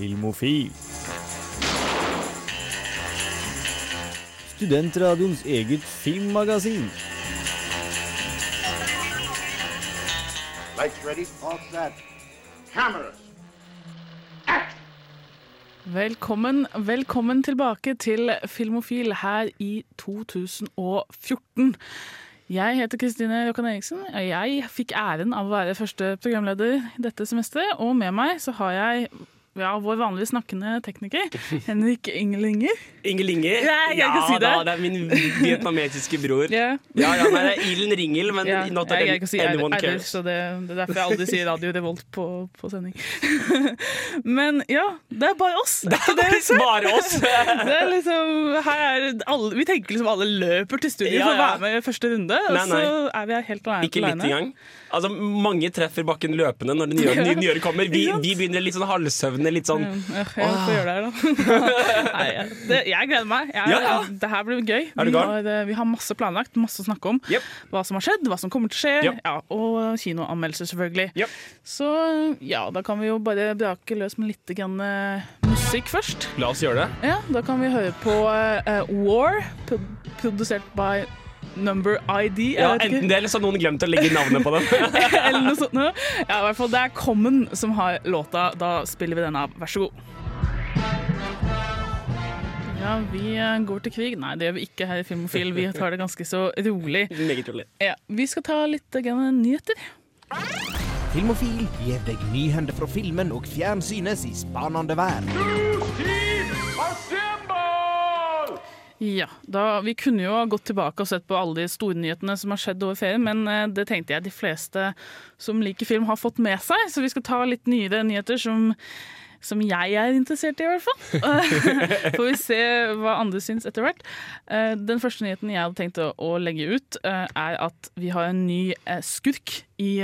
Filmofil. Studentradioens eget filmmagasin. Lights ready, all set. Cameras. Act! Velkommen, velkommen tilbake til Filmofil her i 2014. Jeg heter Kristine Rokkan Eriksen, og jeg fikk æren av å være første programleder dette semesteret. Og med meg så har jeg ja, vår vanlige snakkende tekniker, Henrik Ingelinger. Inge Linge? Nei, jeg kan ja ikke si det. da, det er min vietnamesiske bror. Ja. Ja, ja, nei, det er Ilen Ringel, men yeah. not that jeg si anyone er, cares. så det, det er derfor jeg aldri sier Radio Revolt på, på sending. Men ja, det er bare oss. Det er det, liksom. Bare oss! Det er liksom, her er alle, vi tenker liksom alle løper til studio for å være med i første runde, og Nei, og så er vi helt alene. Ikke litt engang. Altså, mange treffer bakken løpende når det nye, nye, nye, kommer. Vi, vi begynner litt sånn halvsøvne, litt sånn jeg får gjøre det her, da. Nei, det, jeg gleder meg. Jeg, Ja, ja. Det her blir gøy. Vi har, eh, vi har masse planlagt, masse å snakke om. Yep. Hva som har skjedd, hva som kommer til å skje, Yep. ja, og kinoanmeldelser, selvfølgelig. Yep. Så ja, da kan vi jo bare brake løs med litt grann, eh, musikk først. La oss gjøre det. Ja, Da kan vi høre på uh, War, pro produsert by Number ID. Ja, enten det, eller så har noen glemt å legge navnet på den. Eller noe sånt noe. Ja, i hvert fall Det er Common som har låta. Da spiller vi den av. Vær så god. Ja, vi eh, går til krig. Nei, det gjør vi ikke her i Filmofil. Vi tar det ganske så rolig. Meget rolig. Ja, vi skal ta litt eh, grann nyheter. Filmofil gir deg nyhender fra filmen og fjernsynets i spanende verden. Ja, da, Vi kunne jo gått tilbake og sett på alle de store nyhetene som har skjedd over ferien, men eh, det tenkte jeg de fleste som liker film, har fått med seg. Så vi skal ta litt nyere nyheter som, som jeg er interessert i, i hvert fall. Får vi se hva andre syns etter hvert. Eh, Den første nyheten jeg hadde tenkt å, å legge ut, eh, er at vi har en ny skurk i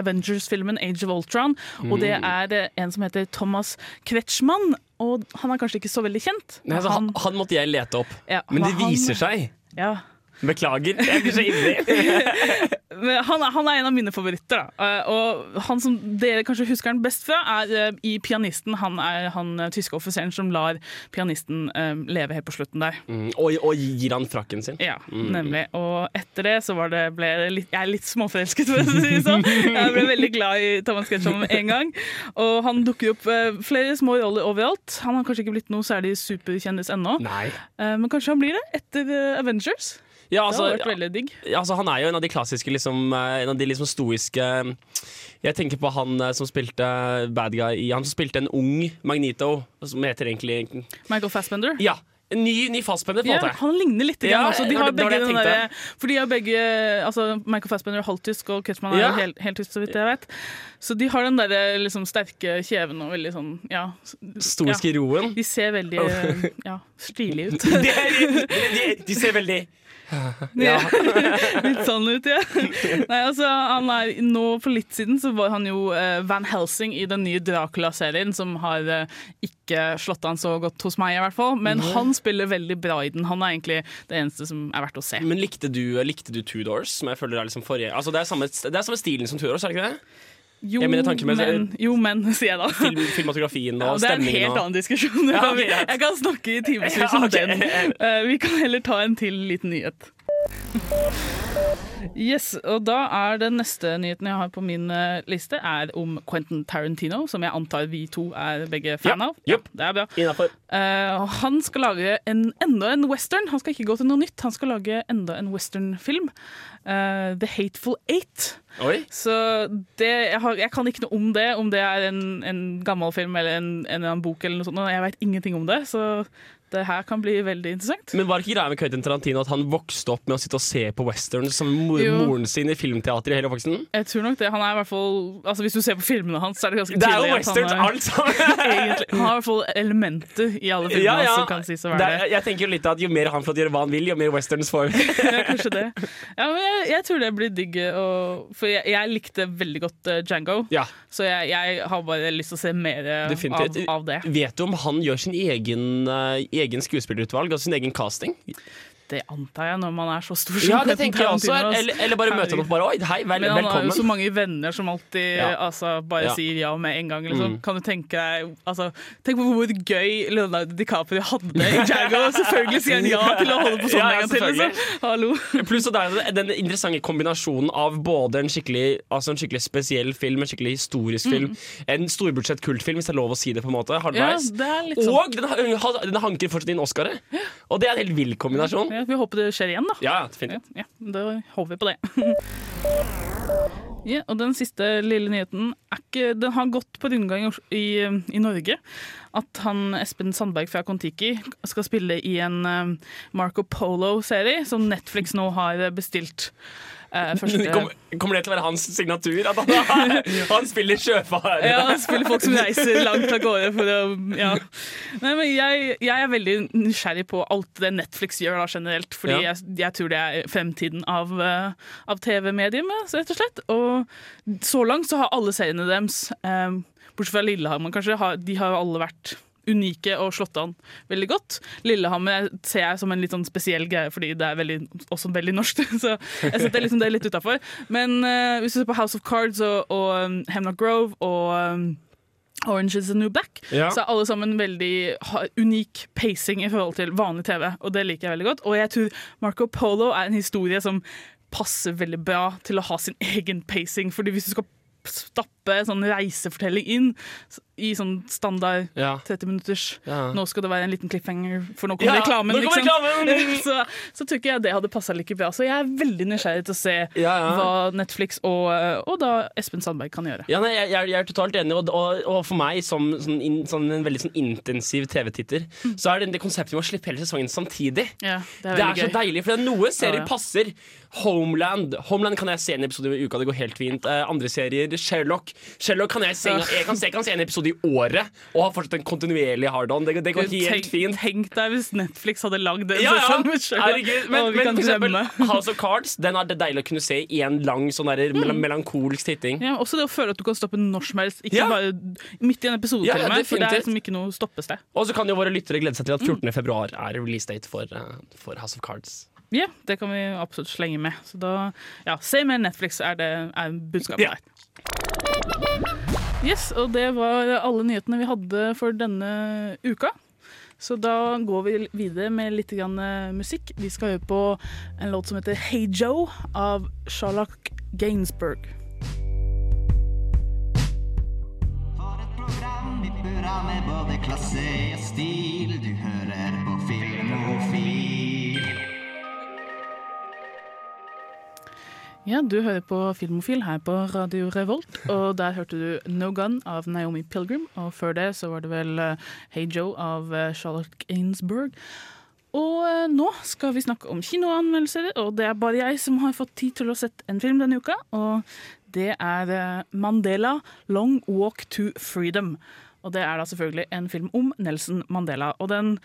Avengers-filmen Age of Ultron. Og det er eh, en som heter Thomas Kretschmann. Og han er kanskje ikke så veldig kjent. Nei, altså, han, han måtte jeg lete opp. Ja, Men det viser han- seg. ja, Beklager, jeg blir så ivrig. Han, er- han er en av mine favoritter. Da. Eh, Og han som dere kanskje husker han best fra, er eh, i 'Pianisten'. Han er han eh, tyske offiseren som lar pianisten leve helt på slutten der. Mm, og, og gir han frakken sin. Ja, nemlig. Og etter det så var det, ble det litt, jeg er litt småforelsket, for å si det sånn. Jeg ble veldig glad i Thomas Ketchum med en gang. Og han dukker opp flere små roller overalt. Han har kanskje ikke blitt noe særlig superkjendis ennå, Nei. eh, men kanskje han blir det etter Avengers. Ja, Det altså, har vært veldig digg. Ja, altså, han er jo en av de klassiske, liksom, eh, en av de liksom stoiske Jeg tenker på han eh, som spilte bad guy i Han som spilte en ung Magnito, som heter egentlig Michael Fassbender. Ja, ny, ny fastspender, på en Ja, måte. han ligner litt. Ja, altså. De har det- det begge det jeg For de har begge altså Michael Fassbender er halvtysk, og Kutchman er Ja. jo helt, helt tysk, så vidt jeg vet. Så de har den der liksom sterke kjeven og veldig sånn ja. Stoiske roen. De ser veldig eh, ja, stilige ut. De, de, de, de ser veldig Ja. litt sånn ut, ja. Nei, altså, han er, nå For litt siden så var han jo eh, Van Helsing i den nye Dracula-serien, som har eh, ikke slått an så godt hos meg, i hvert fall. Men han spiller veldig bra i den. Han er egentlig det eneste som er verdt å se. Men likte du, likte du Two Doors, som jeg føler er liksom forrige Altså, det er samme, det er samme stilen som Two Doors, er det ikke det? Jo, Jeg mener tanken med- men, jo, men, sier jeg da. Film, filmatografien Ja, og det er en helt annen diskusjon. Ja, jeg kan snakke i timevis Ja, om den. Uh, vi kan heller ta en til liten nyhet. Yes, og da er Den neste nyheten jeg har på min eh, liste, er om Quentin Tarantino, som jeg antar vi to er begge fan Ja, av. det er bra. Innafor. Uh, han skal lage en, enda en western. Han skal ikke gå til noe nytt, han skal lage enda en westernfilm. Uh, The Hateful Eight. Oi. Så det, jeg, har, jeg kan ikke noe om det, om det er en, en gammel film eller en, en annen bok. eller noe sånt. Jeg vet ingenting om det, så det her kan bli veldig interessant. Men var det ikke greia med Quentin Tarantino at han vokste opp med å sitte og se på westerns som mor Jo. moren sin i filmteateret i hele oppveksten? Jeg tror nok det. Han er i hvert fall Altså Hvis du ser på filmene hans, så er det ganske Det er jo westerns er, alt sammen! Han har i hvert fall elementer i alle filmene Ja, ja. som kan sies å Det være er, det. jeg tenker jo litt at Jo mer han får gjøre hva han vil, jo mer westerns får vi. Ja, kanskje det. Ja, men jeg, jeg tror det blir digg. Og, for jeg, jeg likte veldig godt uh, Django, Ja, så jeg, jeg har bare lyst til å se mer eh, av, av det. Vet du om han gjør sin egen, eh, egen skuespillerutvalg, og sin egen casting? Det antar jeg når man er så stor som Ja, det tenker jeg også. Eller, eller bare møte han opp bare Oi, hei, vel, Men han har jo så mange venner som alltid Ja. altså, bare Ja. sier ja med en gang. Liksom. Mm. Kan du tenke deg altså, Tenk på hvor gøy Leonardo DiCaprio hadde i Jago. Selvfølgelig sier han ja til å holde på sånn en gang til. Liksom. Hallo. Pluss det er den interessante kombinasjonen av både en skikkelig, altså en skikkelig spesiell film, en skikkelig historisk film, en storbudsjett kultfilm, hvis det er lov å si det, på en måte, Hardveis Ja, sånn. Og den, den hanker fortsatt inn Oscaret. Og det er en helt vill kombinasjon. Ja, vi håper det skjer igjen, da. Ja, definitivt. ja, da håper vi på det. Ja, og den siste lille nyheten er ikke, Den har gått på rundgang i, i, i Norge. At han Espen Sandberg fra Kon-Tiki skal spille i en eh, Marco Polo-serie som Netflix nå har bestilt. Eh, første, Kommer, kommer det til å være hans signatur? At han, han spiller sjøfarere? ja, han spiller folk som reiser langt av gårde for å ja. Nei, men jeg, jeg er veldig nysgjerrig på alt det Netflix gjør da, generelt. Fordi Ja. jeg, jeg tror det er fremtiden av, eh, av TV-mediet, rett og slett. Og så langt så har alle seriene deres, eh, bortsett fra Lillehammer kanskje, har, de har jo alle vært unike og slått an veldig godt. Lillehammer ser jeg som en litt sånn spesiell greie, fordi det er veldig, også veldig norsk. Så jeg setter liksom det litt utafor. Men uh, hvis du ser på House of Cards og, og um, Hemlock Grove og um, Orange is the New Black, Ja. så er alle sammen veldig unik pacing i forhold til vanlig TV, og det liker jeg veldig godt. Og jeg tror Marco Polo er en historie som passer veldig bra til å ha sin egen pacing, fordi hvis du skal stappe sånn reisefortelling inn i sånn standard Ja. 30 minutters Ja. Nå skal det være en liten cliffhanger, for nå kommer Ja, reklamen. nå kommer liksom. reklamen! så, så tror ikke jeg det hadde passa like bra. Så jeg er veldig nysgjerrig til å se hva Netflix og, og da Espen Sandberg kan gjøre. Ja, nei, jeg, jeg er totalt enig, og, og, og for meg som sånn, in, sånn, en veldig sånn intensiv TV-titter, så er det det konseptet med å slippe hele sesongen samtidig. Ja, det er Det er så deilig, for det er noe serier passer. Homeland Homeland kan jeg se en episode i uka, det går helt fint. Eh, andre serier, Sherlock Sherlock kan jeg se, jeg kan se, jeg kan se en episode i året og ha fortsatt en kontinuerlig hard-on. Det, det går helt Tenk, fint. tenk deg hvis Netflix hadde lagd en Ja, ja. Sherlock. Herregud. Men, Å, men for eksempel. House of Cards Den er det deilig å kunne se i en lang sånn der, mm. melankolsk titting. Ja, også det å føle at du kan stoppe når som helst. Ikke Ja. bare midt i en episode, Ja, med. For det er liksom ikke noe stoppested. Og så kan jo våre lyttere glede seg til at 14. februar er release date for, eh, for House of Cards. Ja, det kan vi absolutt slenge med. Så da, ja, Se mer Netflix er, det, er budskapet Ja. der. Yes, og det var alle nyhetene vi hadde for denne uka. Så da går vi videre med litt grann eh, musikk. Vi skal høre på en låt som heter Hey Joe av Sherlock Gainsbourg. For et program vipper av med både klasse og stil. Du hører på Filmofil. Ja, du hører på Filmofil her på Radio Revolt, og der hørte du No Gun av Naomi Pilgrim, og før det så var det vel eh, Hey Joe av eh, Charlotte Gainsbourg. Og eh, nå skal vi snakke om kinoanmeldelser, og det er bare jeg som har fått tid til å sette en film denne uka, og det er Mandela Long Walk to Freedom. Og det er da selvfølgelig en film om Nelson Mandela, og den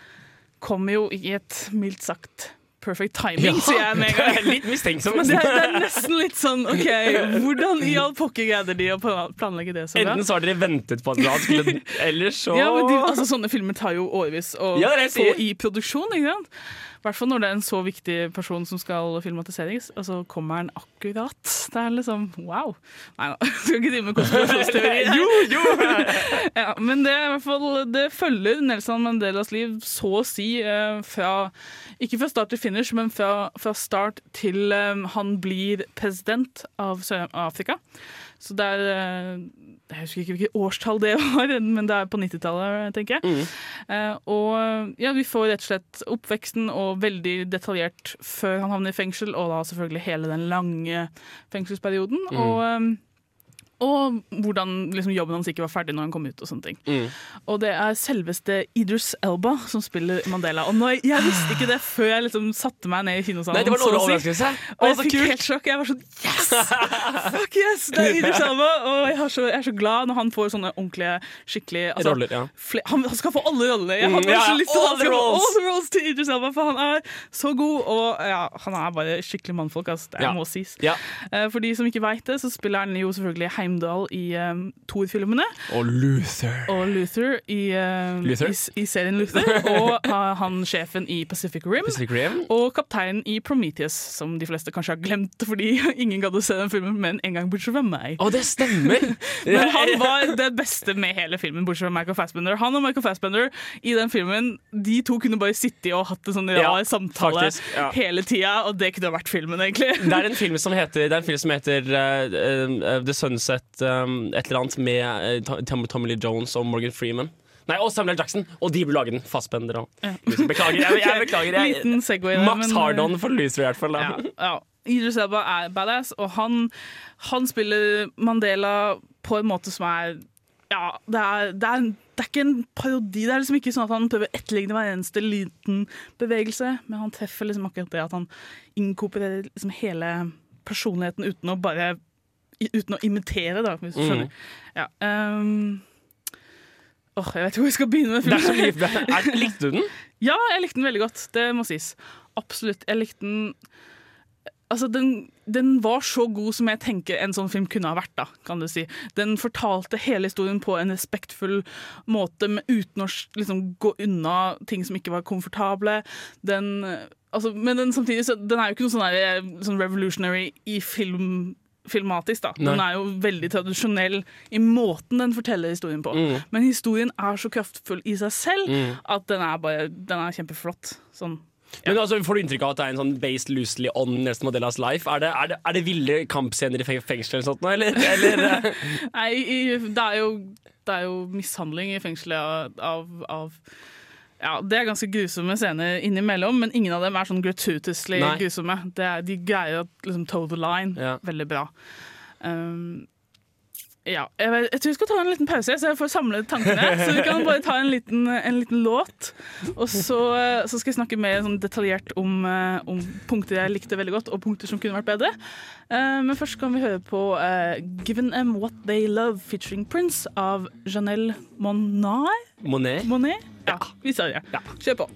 kommer jo i et mildt sagt perfect timing, sier jeg med en gang. litt mistenksom. Det, det er nesten litt sånn OK, hvordan i all pokker greide de å planlegge det så bra? Enten så har dere ventet på at det skulle Eller så Ja, men de, altså, Sånne filmer tar jo årevis å Ja, få i produksjon. ikke sant? I hvert fall når det er en så viktig person som skal filmatiseres. Og så kommer han akkurat. Det er liksom wow. Nei da, skal ikke drive med konspirasjonsteori. Jo, jo! Ja, men det, er fall, det følger Nelson Mandelas liv så å si eh, fra Ikke fra start til finish, men fra, fra start til eh, han blir president av Sør-Afrika. Så det er eh, Jeg husker ikke hvilket årstall det var, men det er på 90-tallet, tenker jeg. Eh, og ja, vi får rett og slett oppveksten og veldig detaljert før han havner i fengsel, og da selvfølgelig hele den lange fengselsperioden. Og eh, og hvordan liksom, jobben hans ikke var ferdig når han kom ut. Og sånne ting. Mm. Og det er selveste Idris Elba som spiller Mandela. Og når, Jeg visste ikke det før jeg liksom satte meg ned i kinosalen. Nei, det var noe så å si. Og jeg fikk helt sjokk. Jeg var sånn Yes! Fuck yes! Det er Idris Elba, og jeg så, jeg er så glad når han får sånne ordentlige, skikkelig altså, Roller, ja. han, han skal få alle rollene. Jeg hadde Mm, ja, så lyst til all the roles. all the roles til Idris Elba, for han er så god. Og ja, han er bare skikkelig mannfolk, altså. Det Ja. må sies. Ja. Eh, For de som ikke veit det, så spiller han jo selvfølgelig Heimdall i um, Thor-filmene. Og Luther. Og Luther i, um, Luther? i, i serien Luther. Og uh, han sjefen i Pacific Rim. Pacific Rim. Og kapteinen i Prometheus, som de fleste kanskje har glemt fordi ingen gadd å se den filmen, men en gang bortsett fra meg. Å, det stemmer! Men han var det beste med hele filmen, bortsett fra Michael Fassbender. Han og Michael Fassbender i den filmen, de to kunne bare sitte og hatt en sånn rar Ja, samtale faktisk, ja. hele tida, og det kunne vært filmen, egentlig. Det er en film som heter, det er en film som heter uh, uh, The Sunset um, et eller annet med uh, Tommy Lee Jones og Morgan Freeman. Nei, og Samuel. Jackson. Og de burde lage den. Fastbender og Beklager. Jeg, jeg beklager. Jeg, Liten Segway. Max men- eh, Hardon for Luther, i hvert fall. Da. Ja, ja. Idris Elba er badass, og han, han spiller Mandela på en måte som er ja, det er, det, er, det er ikke en parodi. Det er liksom ikke sånn at han prøver å etterligne hver eneste liten bevegelse, men han treffer liksom akkurat det at han inkorporerer liksom hele personligheten uten å bare Uten å imitere, da, hvis du Mm. skjønner. Ja, um åh, jeg vet ikke hvor jeg skal begynne med filmen. Likte du den? Ja, jeg likte den veldig godt. Det må sies. Absolutt. Jeg likte den Altså, den, den var så god som jeg tenker en sånn film kunne ha vært. da, kan du si. Den fortalte hele historien på en respektfull måte, men uten å liksom, gå unna ting som ikke var komfortable. Den, altså, men den, samtidig så, den er jo ikke noe sånn, der, sånn revolutionary i film filmatisk. da. Den er jo veldig tradisjonell i måten den forteller historien på. Mm. Men historien er så kraftfull i seg selv at den er, bare, den er kjempeflott. Sånn. Men altså, Får du inntrykk av at det er en sånn based loosely on Nelson Modellas life? Er det, er det, er det ville kampscener i fe- fengsel eller sånt nå, eller? eller eh, Nei, det er, jo, det er jo mishandling i fengselet av, av, av ja, Det er ganske grusomme scener innimellom, men ingen av dem er sånn gratuitously grusomme. Det er, de greier å liksom, toe the line Ja. veldig bra. Um, ja, jeg, vet, jeg tror vi skal ta en liten pause, så jeg får samlet tankene. Så vi kan bare ta en liten, en liten låt. Og så, så skal jeg snakke mer sånn detaljert om, eh, om punkter jeg likte veldig godt, og punkter som kunne vært bedre. Eh, Men først kan vi høre på uh, 'Given Them What They Love' featuring Prince av Janelle Monet. Monet? Monet? Ja, vi sa det. Kjør på.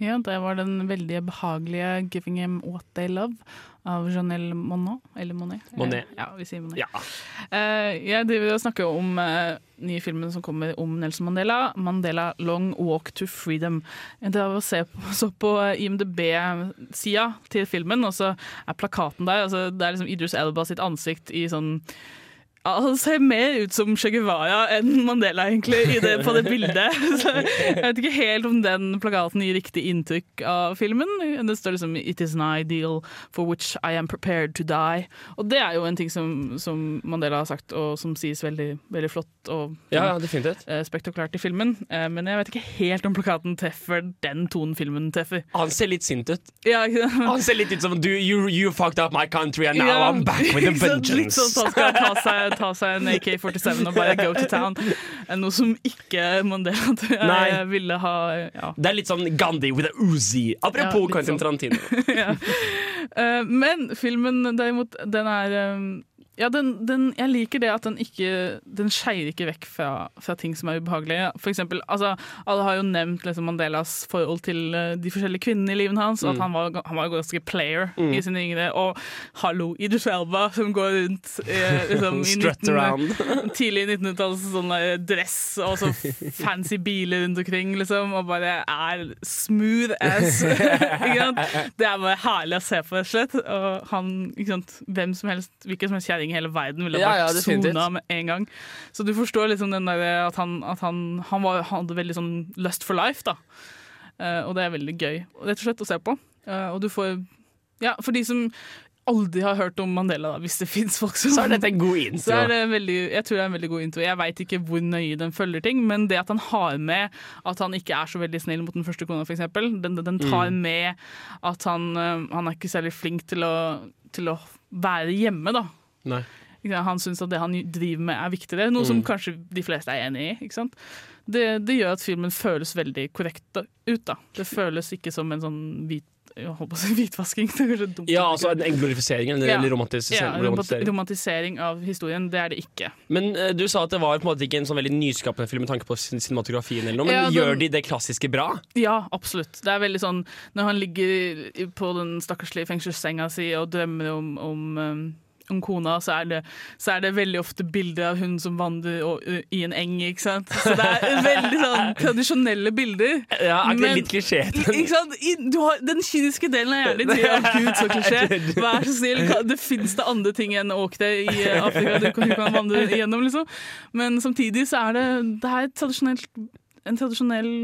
Ja, det var den veldig behagelige 'Giving Him What They Love' av Janelle Monnet. Eller Monet. Monet. Ja, vi sier Monet. Ja. Eh, jeg driver og snakker om uh, nye filmen som kommer om Nelson Mandela. 'Mandela Long Walk to Freedom'. Jeg drev og se på, så på IMDb-sida til filmen, og så er plakaten der. Altså, det er liksom Idris Elba sitt ansikt i sånn ja, Han ser mer ut som Che Guevara enn Mandela, egentlig, i det, på det bildet. Så jeg vet ikke helt om den plakaten gir riktig inntrykk av filmen. Det står liksom 'It is an ideal for which I am prepared to die'. Og det er jo en ting som, som Mandela har sagt, og som sies veldig, veldig flott og Ja, ja, eh, spektakulært i filmen. Eh, Men jeg vet ikke helt om plakaten treffer den tonen filmen treffer. Han ser litt sint ut. Ja. Han ser litt ut som du, you, you fucked up my country, and now I'm back with a vengeance'. Litt sånn at han skal ta seg, ta seg en AK-47 og bare go to town. Eh, Noe som ikke Mandela tror jeg Nei. ville ha ja. Det er litt sånn Gandhi with a Uzi. Apropos ja, Quentin sånn. Tarantino. ja. Eh, Men filmen derimot, den er eh, ja, den, den, jeg liker det at den ikke Den skeier ikke vekk fra, fra ting som er ubehagelige. For eksempel, altså, Alle har jo nevnt liksom, Mandelas forhold til eh, de forskjellige kvinnene i livet hans. Og at han var, han var ganske player i sine yngre. Og hallo, Idris Elba som går rundt eh, liksom, i 19, tidlig 1900-talls sånn der dress og så fancy biler rundt omkring, liksom, og bare er smooth ass. ikke sant? Det er bare herlig å se på, rett og slett. Og han, ikke sant? Hvem som helst, hvilken som helst kjerring i hele verden ville Ja, vært ja, sona med en gang. Så du forstår liksom den der at han, at han, han, var, han hadde veldig sånn lust for life, da. Uh, og det er veldig gøy, rett og slett, å se på. Uh, og du får Ja, for de som aldri har hørt om Mandela, da, hvis det fins folk som Så er dette en god så intro. det veldig, jeg tror det er en veldig god intro. Jeg veit ikke hvor nøye den følger ting, men det at han har med at han ikke er så veldig snill mot den første kona, f.eks. Den, den tar Mm. med at han, øh, han er ikke særlig flink til å, til å være hjemme, da. Nei. Han syns at det han driver med er viktigere, noe Mm. som kanskje de fleste er enig i. Ikke sant? Det, det gjør at filmen føles veldig korrekt ut. da. Det føles ikke som en sånn hvit jeg på å si hvitvasking. Det kanskje dumt. Ja, altså en, en glorifisering eller, Ja. romantisering, ja, romantisering. romantisering av historien, det er det ikke. Men uh, du sa at det var på en måte ikke en sånn veldig nyskapende film med tanke på cinematografien, eller noe, men Ja, den- gjør de det klassiske bra? Ja, absolutt. Det er veldig sånn Når han ligger på den stakkarslige fengselssenga si og drømmer om, om, um, om kona, så er, det, så er det veldig ofte bilder av hun som vandrer og, uh, i en eng. ikke sant? Så det er veldig sånn tradisjonelle bilder. Ja, er ikke det litt klisjé? Ikke sant? I, har, den kyniske delen av hjernen din sier gud, så klisjé. Vær så snill, det fins det andre ting enn åkre i eh, Afrika du kan, du kan vandre igjennom, liksom. Men samtidig så er det, det er en tradisjonell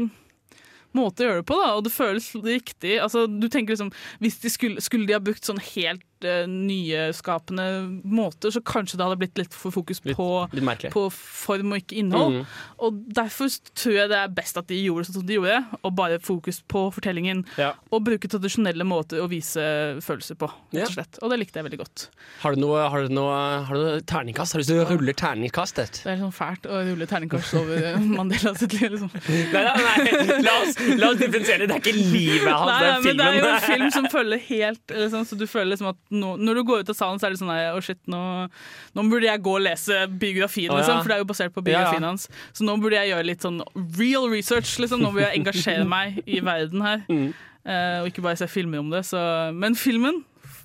måte å gjøre det på, da, og det føles riktig. Altså, du tenker liksom, Hvis de skulle, skulle de ha brukt sånn helt nyskapende måter, så kanskje det hadde blitt litt for fokus på, litt litt på form og ikke innhold. Mm. Og Derfor tror jeg det er best at de gjorde sånn som de gjorde, og bare fokus på fortellingen. Ja. Og bruke tradisjonelle måter å vise følelser på, rett og slett. Og det likte jeg veldig godt. Har du noe, har du noe, har du noe terningkast? Har du lyst til å rulle terningkastet? Det er sånn fælt å rulle terningkast over eh, Mandela sitt liv, liksom. Nei, nei, nei. La, oss, la oss differensiere. Det er ikke livet hans, den er det er jo en film som følger helt liksom, Så du føler liksom at nå, Når du går ut av salen, så er det sånn Å, shit, nå, nå burde jeg gå og lese biografien, oh, ja. liksom, for det er jo basert på biografien Ja, ja. hans. Så nå burde jeg gjøre litt sånn real research. Liksom. Nå burde jeg engasjere meg i verden her, Mm. Uh, og ikke bare se filmer om det. Så, men filmen,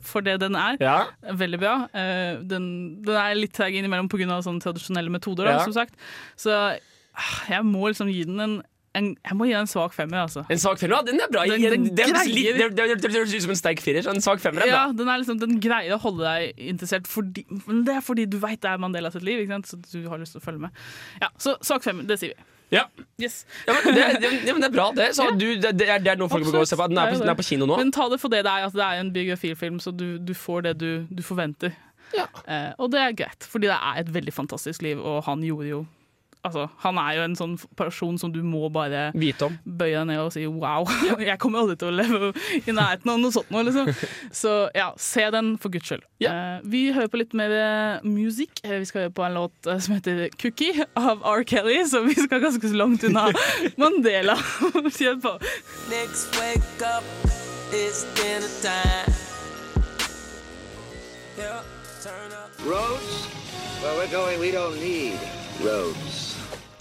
for det den er, Ja. er veldig bra. Uh, den, den er litt treg innimellom pga. sånne tradisjonelle metoder, da, som sagt. Så ah, jeg må liksom gi den en, en Jeg må gi en svak femmer, altså. En svak femmer, ja, den er bra. Den- den det, høres ut som en sterk firer, så en svak femmer er bra. Ja, den, er liksom, den greier å holde deg interessert, fordi, men det er fordi du veit det er Mandela sitt liv. Så du har lyst til å følge med. Ja, Så svak femmer, det sier vi. Ja. Yes. Ja, men det, det, ja, men det er bra, det. Så du, det, det, er, det er noe folk bør gå og se på. Den er på, den er på kino nå. Men ta det for det det er, at det er en biografifilm, så du, du får det du, du forventer. Ja. Eh, og det er greit, fordi det er et veldig fantastisk liv, og han gjorde jo Altså, han er jo en sånn person som du må bare Vite om. bøye deg ned og si wow, jeg kommer aldri til å leve i nærheten av noe sånt nå, liksom. Så ja, se den for guds skyld. Eh, vi hører på litt mer eh, musikk. Eh, Vi skal høre på en låt eh, som heter 'Cookie' av R. Kelly, så vi skal ganske så langt unna Mandela. Kjør på. Next wake up, it's dinner time. Yeah, turn up. Roads? Where we're going, we don't need roads.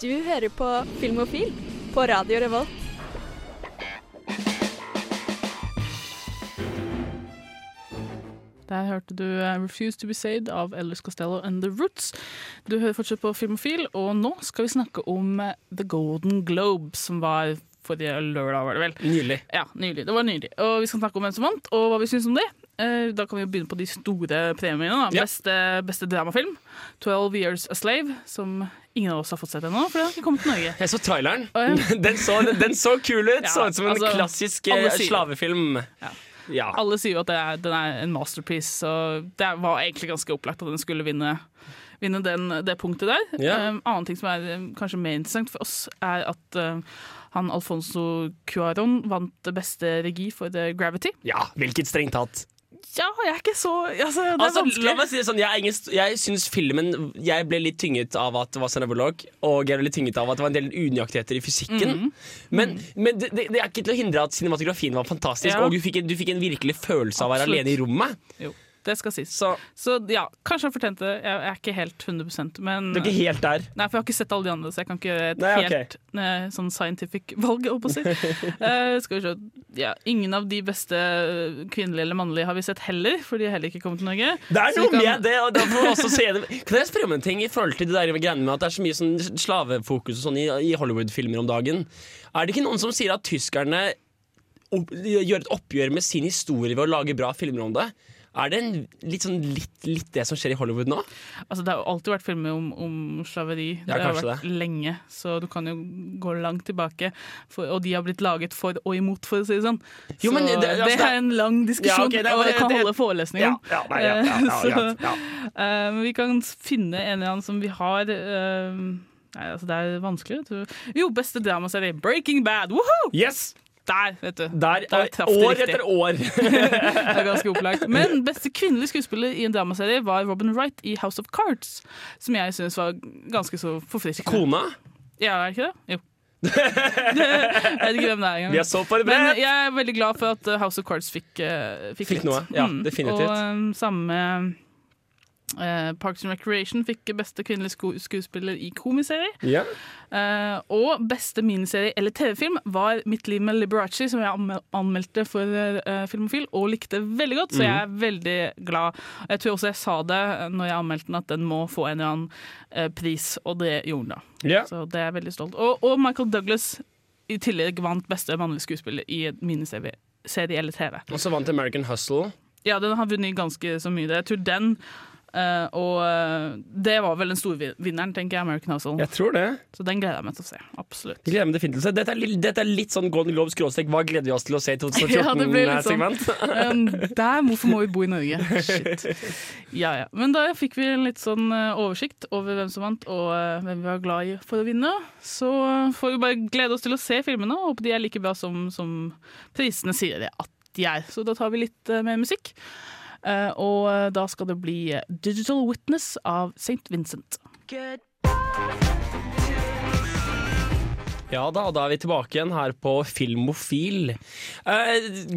Du hører på Filmofil på Radio Revolt. Der hørte du eh, 'Refuse to be Saved' av Ellis Costello and The Roots. Du hører fortsatt på Filmofil, og nå skal vi snakke om eh, The Golden Globe, som var forrige lørdag, var det vel. Nylig. Ja, nylig. Det var nylig. Og vi skal snakke om hvem som vant, og hva vi syns om det. Eh, Da kan vi jo begynne på de store premiene. Ja. Beste, beste dramafilm. 'Twelve Years a Slave', som ingen av oss har fått sett ennå, for ikke kommet til Norge. Jeg så traileren. Oh, ja. Den så, den så kul ut! Ja, så ut som en altså, klassisk eh, slavefilm. Ja. Ja. Alle sier jo at det er, den er en masterpiece, og det var egentlig ganske opplagt at den skulle vinne, vinne den, det punktet der. Yeah. Um, annen ting som er um, kanskje mer interessant for oss, er at um, han Alfonso Cuaron vant beste regi for The Gravity. ja, hvilket strengt tatt. Ja, jeg er ikke så altså, Det er Altså, vanskelig. la meg si det sånn, Jeg, er ingen, jeg syns filmen Jeg ble litt tynget av at det var Sandra Bullock, og jeg ble litt tynget av at det var en del unøyaktigheter i fysikken. Mhm. Men, men det, det det er ikke til å hindre at cinematografien var fantastisk, Ja. og du fikk, en, du fikk en virkelig følelse av å være Absolutt. alene i rommet. Jo, det skal sies. Så Så ja, kanskje han fortjente det. Jeg er ikke helt 100% men du er ikke helt der. Nei, for jeg har ikke sett alle de andre, så jeg kan ikke gjøre et Nei, helt ne, sånn scientific valg, holdt på å si. uh, skal vi se. Ja, ingen av de beste eh, kvinnelige eller mannlige har vi sett heller, for de har heller ikke kommet til Norge. Det er noe kan- med det, og da får også se det. Kan jeg spørre om en ting i forhold til det der med greiene med at det er så mye sånn slavefokus og sånn i, i Hollywood-filmer om dagen? Er det ikke noen som sier at tyskerne gjør et oppgjør med sin historie ved å lage bra filmer om det? Er det en, litt, sånn, litt, litt det som skjer i Hollywood nå? Altså, det har alltid vært filmer om, om slaveri. Ja, det har vært vært lenge, så du kan jo gå langt tilbake. For, og de har blitt laget for og imot, for å si det sånn. Jo, så men det, det- altså, er en lang diskusjon, Ja, okay, det og jeg kan det- holde forelesning om. ja, nei, Så, vi kan finne en eller annen som vi har uh, Nei, altså Det er vanskelig. Jo, beste dramaserie. Breaking Bad! Woohoo! Yes! Der, vet du. Der, Der det år riktig. etter år. Det er ganske opplagt. Men beste kvinnelige skuespiller i en dramaserie var Robin Wright i House of Cards. Som jeg syns var ganske så forfriskende. Kona? Ja, er det ikke det? Jo. jeg vet ikke hvem det er engang. Vi er så forberedt! Men jeg er veldig glad for at uh, House of Cards fikk, uh, fikk, Fikk noe, ja, definitivt. Og um, samme uh, Parks and Recreation fikk beste kvinnelige sko skuespiller i komiserie. Yeah. Uh, og beste miniserie eller TV-film var Mitt liv med Liberace, som jeg anmel anmeldte for uh, Filmofil og likte veldig godt, så jeg er veldig glad. Jeg tror også jeg sa det uh, når jeg anmeldte den, at den må få en eller annen pris, og det gjorde den. da. Yeah. Så det er jeg veldig stolt. Og, og Michael Douglas i tillegg vant beste mannlige skuespiller i miniserie serie eller TV. Og så vant American Hustle. Ja, den har vunnet ganske så mye. Jeg tror den eh, og eh, det var vel den store vinneren, tenker jeg, American Hustle. Jeg tror det. Så den gleder jeg meg til å se. Absolutt. Gleder meg definitivt til. Dette er, litt- dette er litt sånn Golden Globe skråstrek Hva gleder vi oss til å se i Ja, det blir litt sånn. 2014-segment? Um, der, hvorfor må vi bo i Norge? Shit. Ja, ja. Men da fikk vi en litt sånn eh, oversikt over hvem som vant, og hvem vi var glad i for å vinne. Så får vi bare glede oss til å se filmene, og håpe de er like bra som, som prisene sier det at de er. Så da tar vi litt uh, mer musikk. Eh, og eh, da skal det bli eh, Digital Witness av St. Vincent. Ja da, da er vi tilbake igjen her på Filmofil.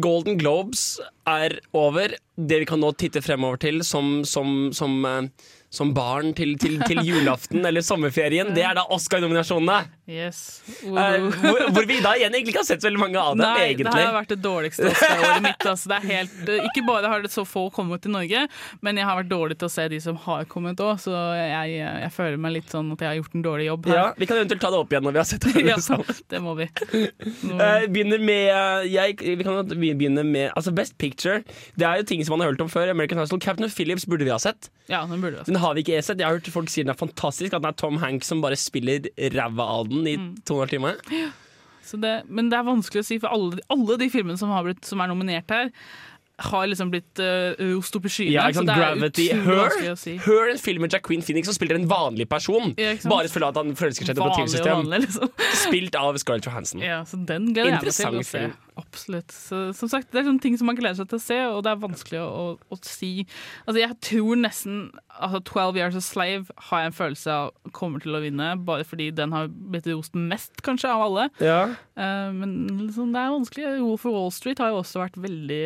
Golden Globes er over. Det vi kan nå titte fremover til som, som, som, eh, som barn til, til, til julaften eller sommerferien, det er da Oscar-nominasjonene. Yes. Eh, hvor, hvor vi da igjen egentlig ikke har sett så veldig mange av dem, Nei, egentlig. det har vært det dårligste Oscar-året mitt. Altså. Det er helt, ikke bare har det så få kommet til Norge, men jeg har vært dårlig til å se de som har kommet òg, så jeg, jeg føler meg litt sånn at jeg har gjort en dårlig jobb Ja, her. Vi kan eventuelt ta det opp igjen når vi har sett det. Ja, det må vi. Eh, begynner med eh, jeg, Vi kan begynne med Altså Best Picture. Det er jo ting som man har hørt om før. American Hustle. Captain Phillips burde vi ha sett. Ja, den burde vi Den har vi ikke sett. Jeg har hørt folk si den er fantastisk. At den er Tom Hanks som bare spiller ræva av den i Mm. to og en halv time. Det, men det er vanskelig å si, for alle, alle de filmene som, har blitt, som er nominert her, har liksom blitt uh, ost opp i skyene. Ja, så det Gravity. er utrolig vanskelig å si. Hør en film med Jacqueline Phoenix som spiller en vanlig person. Ja, bare fordi at han forelsker seg i et operativsystem. liksom. Spilt av Scarlett Johansson. Ja, så den gleder jeg meg til å se. Absolutt. Så, som sagt, det er sånne ting som man gleder seg til å se, og det er vanskelig å, å, å si. Altså, jeg tror nesten altså, 12 Years a Slave har jeg en følelse av kommer til å vinne, bare fordi den har blitt rost mest, kanskje, av alle. Ja. Uh, men liksom, det er vanskelig. Wolf of Wall Street har jo også vært veldig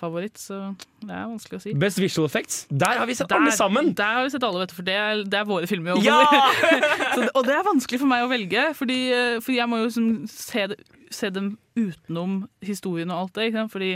favoritt, så det er vanskelig å si. Best visual effects. Der har vi sett alle sammen! Der har vi sett alle, vet du, for det er, det er våre filmer. Ja! så, og det er vanskelig for meg å velge, fordi, eh, fordi jeg må jo liksom se, det, se dem utenom historien og alt det. Ikke sant? Fordi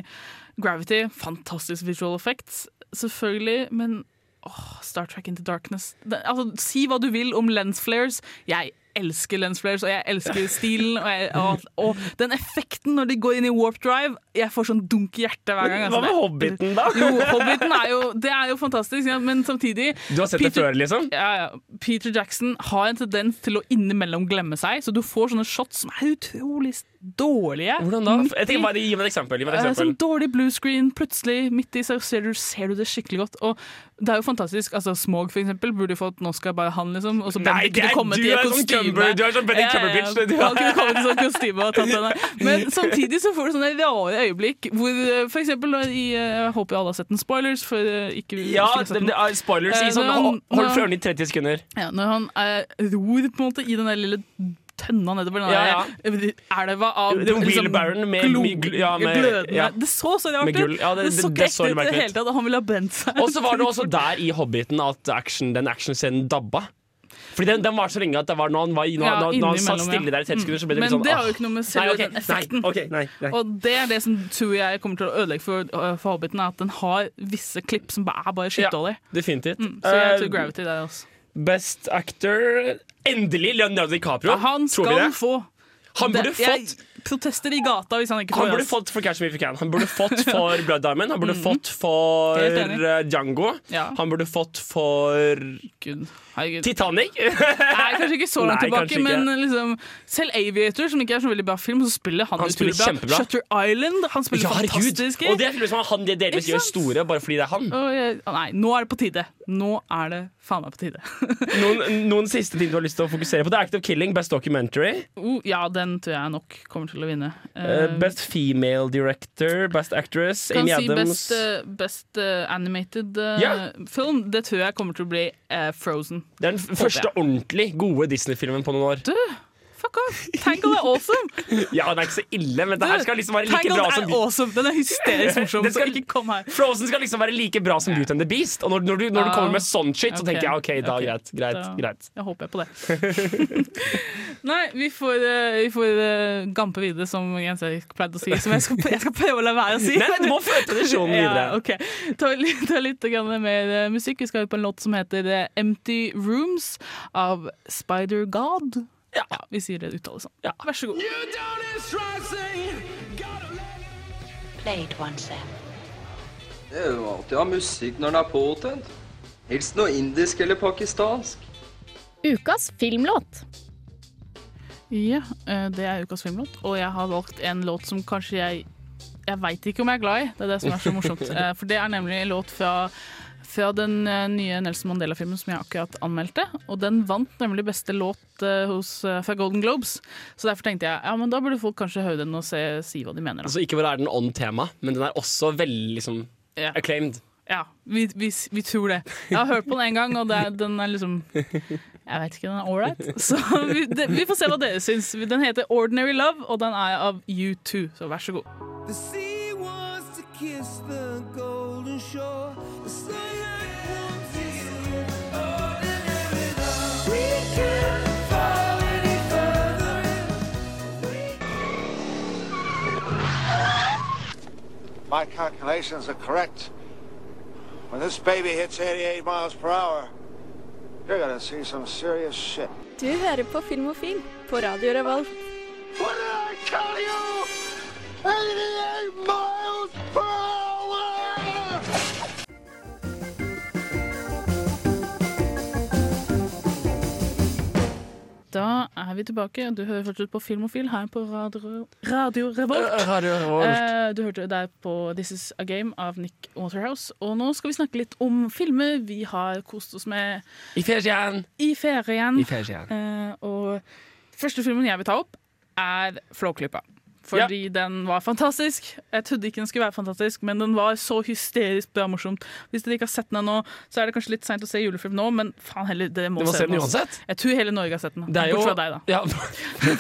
Gravity, fantastisk visual effects, selvfølgelig, men åh, Star Trek Into Darkness det, altså, Si hva du vil om lens flares. Jeg elsker lens flares, og jeg elsker stilen. Og, jeg, og, og den effekten når de går inn i warp drive Jeg får sånn dunk i hjertet hver gang. altså. Hva med Hobbiten, da? Jo, Hobbiten er jo, det er jo fantastisk, ja, men samtidig Du har sett det før, liksom? ja, ja. Peter Jackson har en tendens til å innimellom glemme seg, så du får sånne shots som er utrolig dårlige. Hvordan da? Jeg tenker bare Gi meg et eksempel. Meg et Eh, eksempel. Sånn dårlig blue screen, plutselig midt i så ser du, ser du det skikkelig godt. Og det er jo fantastisk. altså Smog for eksempel burde fått Nå skal bare han, liksom. Og så Nei, det er- du i er sånn. Cumber- du er sånn Benedict Ja, ja, ja. Du. Han kunne kommet i sånn kostyme og tatt denne. Men samtidig så får du sånne rare øyeblikk hvor eh, for eksempel i eh, Jeg håper alle har sett den. Spoilers, for eh, ikke Ja, ikke det, det er spoilers i sånn Hold hold ørene i 30 sekunder. Ja, når han er, ror på en måte i den der lille tønna nedover den Ja, ja. elva av Den liksom med- glo- ja, med- glødende ja. Det så så rart ut! Ja, det- det, så det- ikke så ekte ut i det hele tatt. Han ville ha brent seg. Og så var det også der i Hobbiten at action, den actionscenen dabba. Fordi den, den var så lenge at det var når han, var, når, Ja, når, han satt stille der i 30 sekunder, så ble det Men litt sånn det har jo ah. ikke noe med selve okay, effekten. Nei, okay, nei, nei. Og det er det som tror jeg kommer til å ødelegge for, uh, for Hobbiten, at den har visse klipp som er bare skittdårlige. Definitivt. Mm, så jeg Eh, tror Gravity der også. Best actor Endelig Leonardo DiCaprio. Ja, han skal få. Han burde Det- jeg fått protester i gata hvis han ikke Han burde fått for Catch Me If You Can. Han burde fått for Blood Diamond. Han burde fått for Mm. Helt enig. eh, Django. Ja. Han burde fått for Gud, herregud. Titanic. Nei, kanskje ikke så langt Nei, tilbake, men liksom, selv Aviator, som ikke er så veldig bra film, så spiller han, Han spiller kjempebra. Shutter Island, han spiller Ja, fantastisk. Og det er filmer som han delvis gjør store bare fordi det er han. Jeg, nei, nå er det på tide. Nå er det faen meg på tide. Noen, noen siste ting du har lyst til å fokusere på? The Act of Killing, Best Documentary. Uh, ja, den tror jeg nok kommer til å vinne. eh, Eh, best Female Director, Best Actress, Amy si Adams. best, uh, best eh, animated eh, Ja. film. Det tror jeg kommer til å bli eh, Frozen. Det er den første ordentlig gode Disney-filmen på noen år. Fuck off! Tangled er awesome! Ja, den er ikke så ille, men det her skal liksom være like bra som er awesome. Den er hysterisk morsom. Så ikke kom her. Frozen skal liksom være like bra som Beauty and the Beast. Og når, når, du, når du kommer med sånn shit, så tenker jeg OK, da okay. greit. greit, Da- greit. Jeg håper jeg på det. Nei, vi får, eh, vi får eh, gampe videre, som Jens Erik pleide å si. Som jeg skal, jeg skal prøve å la være å si. Nei, du må føre tradisjonen videre. Ja, ok. Ta, litt- ta litt mer eh, musikk. Vi skal ut på en låt som heter Empty Rooms av Spider God. Ja. vi sier det uttales sånn. Ja. Vær så god. Played once then. Det er jo alltid å ha musikk når den er påtent. Helst noe indisk eller pakistansk. Ukas filmlåt. Ja, eh, det er ukas filmlåt, og jeg har valgt en låt som kanskje jeg Jeg veit ikke om jeg er glad i, det er det som er så morsomt. Eh, For det er nemlig en låt fra, fra den eh, nye Nelson Mandela-filmen som jeg akkurat anmeldte. Og den vant nemlig beste låt eh, hos, eh, fra Golden Globes. Så derfor tenkte jeg ja, men da burde folk kanskje høre den og se, si hva de mener. Da. Altså, ikke bare er den on tema, men den er også veldig liksom yeah. acclaimed. Ja, vi, vi, vi tror det. Jeg har hørt på den en gang, og det er, den er liksom Jeg vet ikke, den er ålreit. Så vi, det, vi får se hva dere syns. Den heter Ordinary Love, og den er av U2, så vær så god. The sea wants to kiss the golden shore. My calculations are correct. When this baby hits 88 miles per hour, you're gonna see some serious shit. Du hører på Filmofil på Radio Revolt. What did I tell you? 88 miles per hour! Da er vi tilbake. Du hører fortsatt på Filmofil her på Radio, Radio Revolt. Eh, Radio Revolt. Eh, du hørte der på This Is A Game av Nick Waterhouse. Og nå skal vi snakke litt om filmer vi har kost oss med I ferien! i ferien. I ferien. Eh, og første filmen jeg vil ta opp, er Flåklypa. Fordi den var fantastisk. Jeg trodde ikke den skulle være fantastisk, men den var så hysterisk bra morsomt. Hvis dere ikke har sett den ennå, så er det kanskje litt seint å se julefilm nå, men faen heller, dere må, må se den uansett. Jeg tror hele Norge har sett den. Det er jo Bortsett fra deg, da. Ja,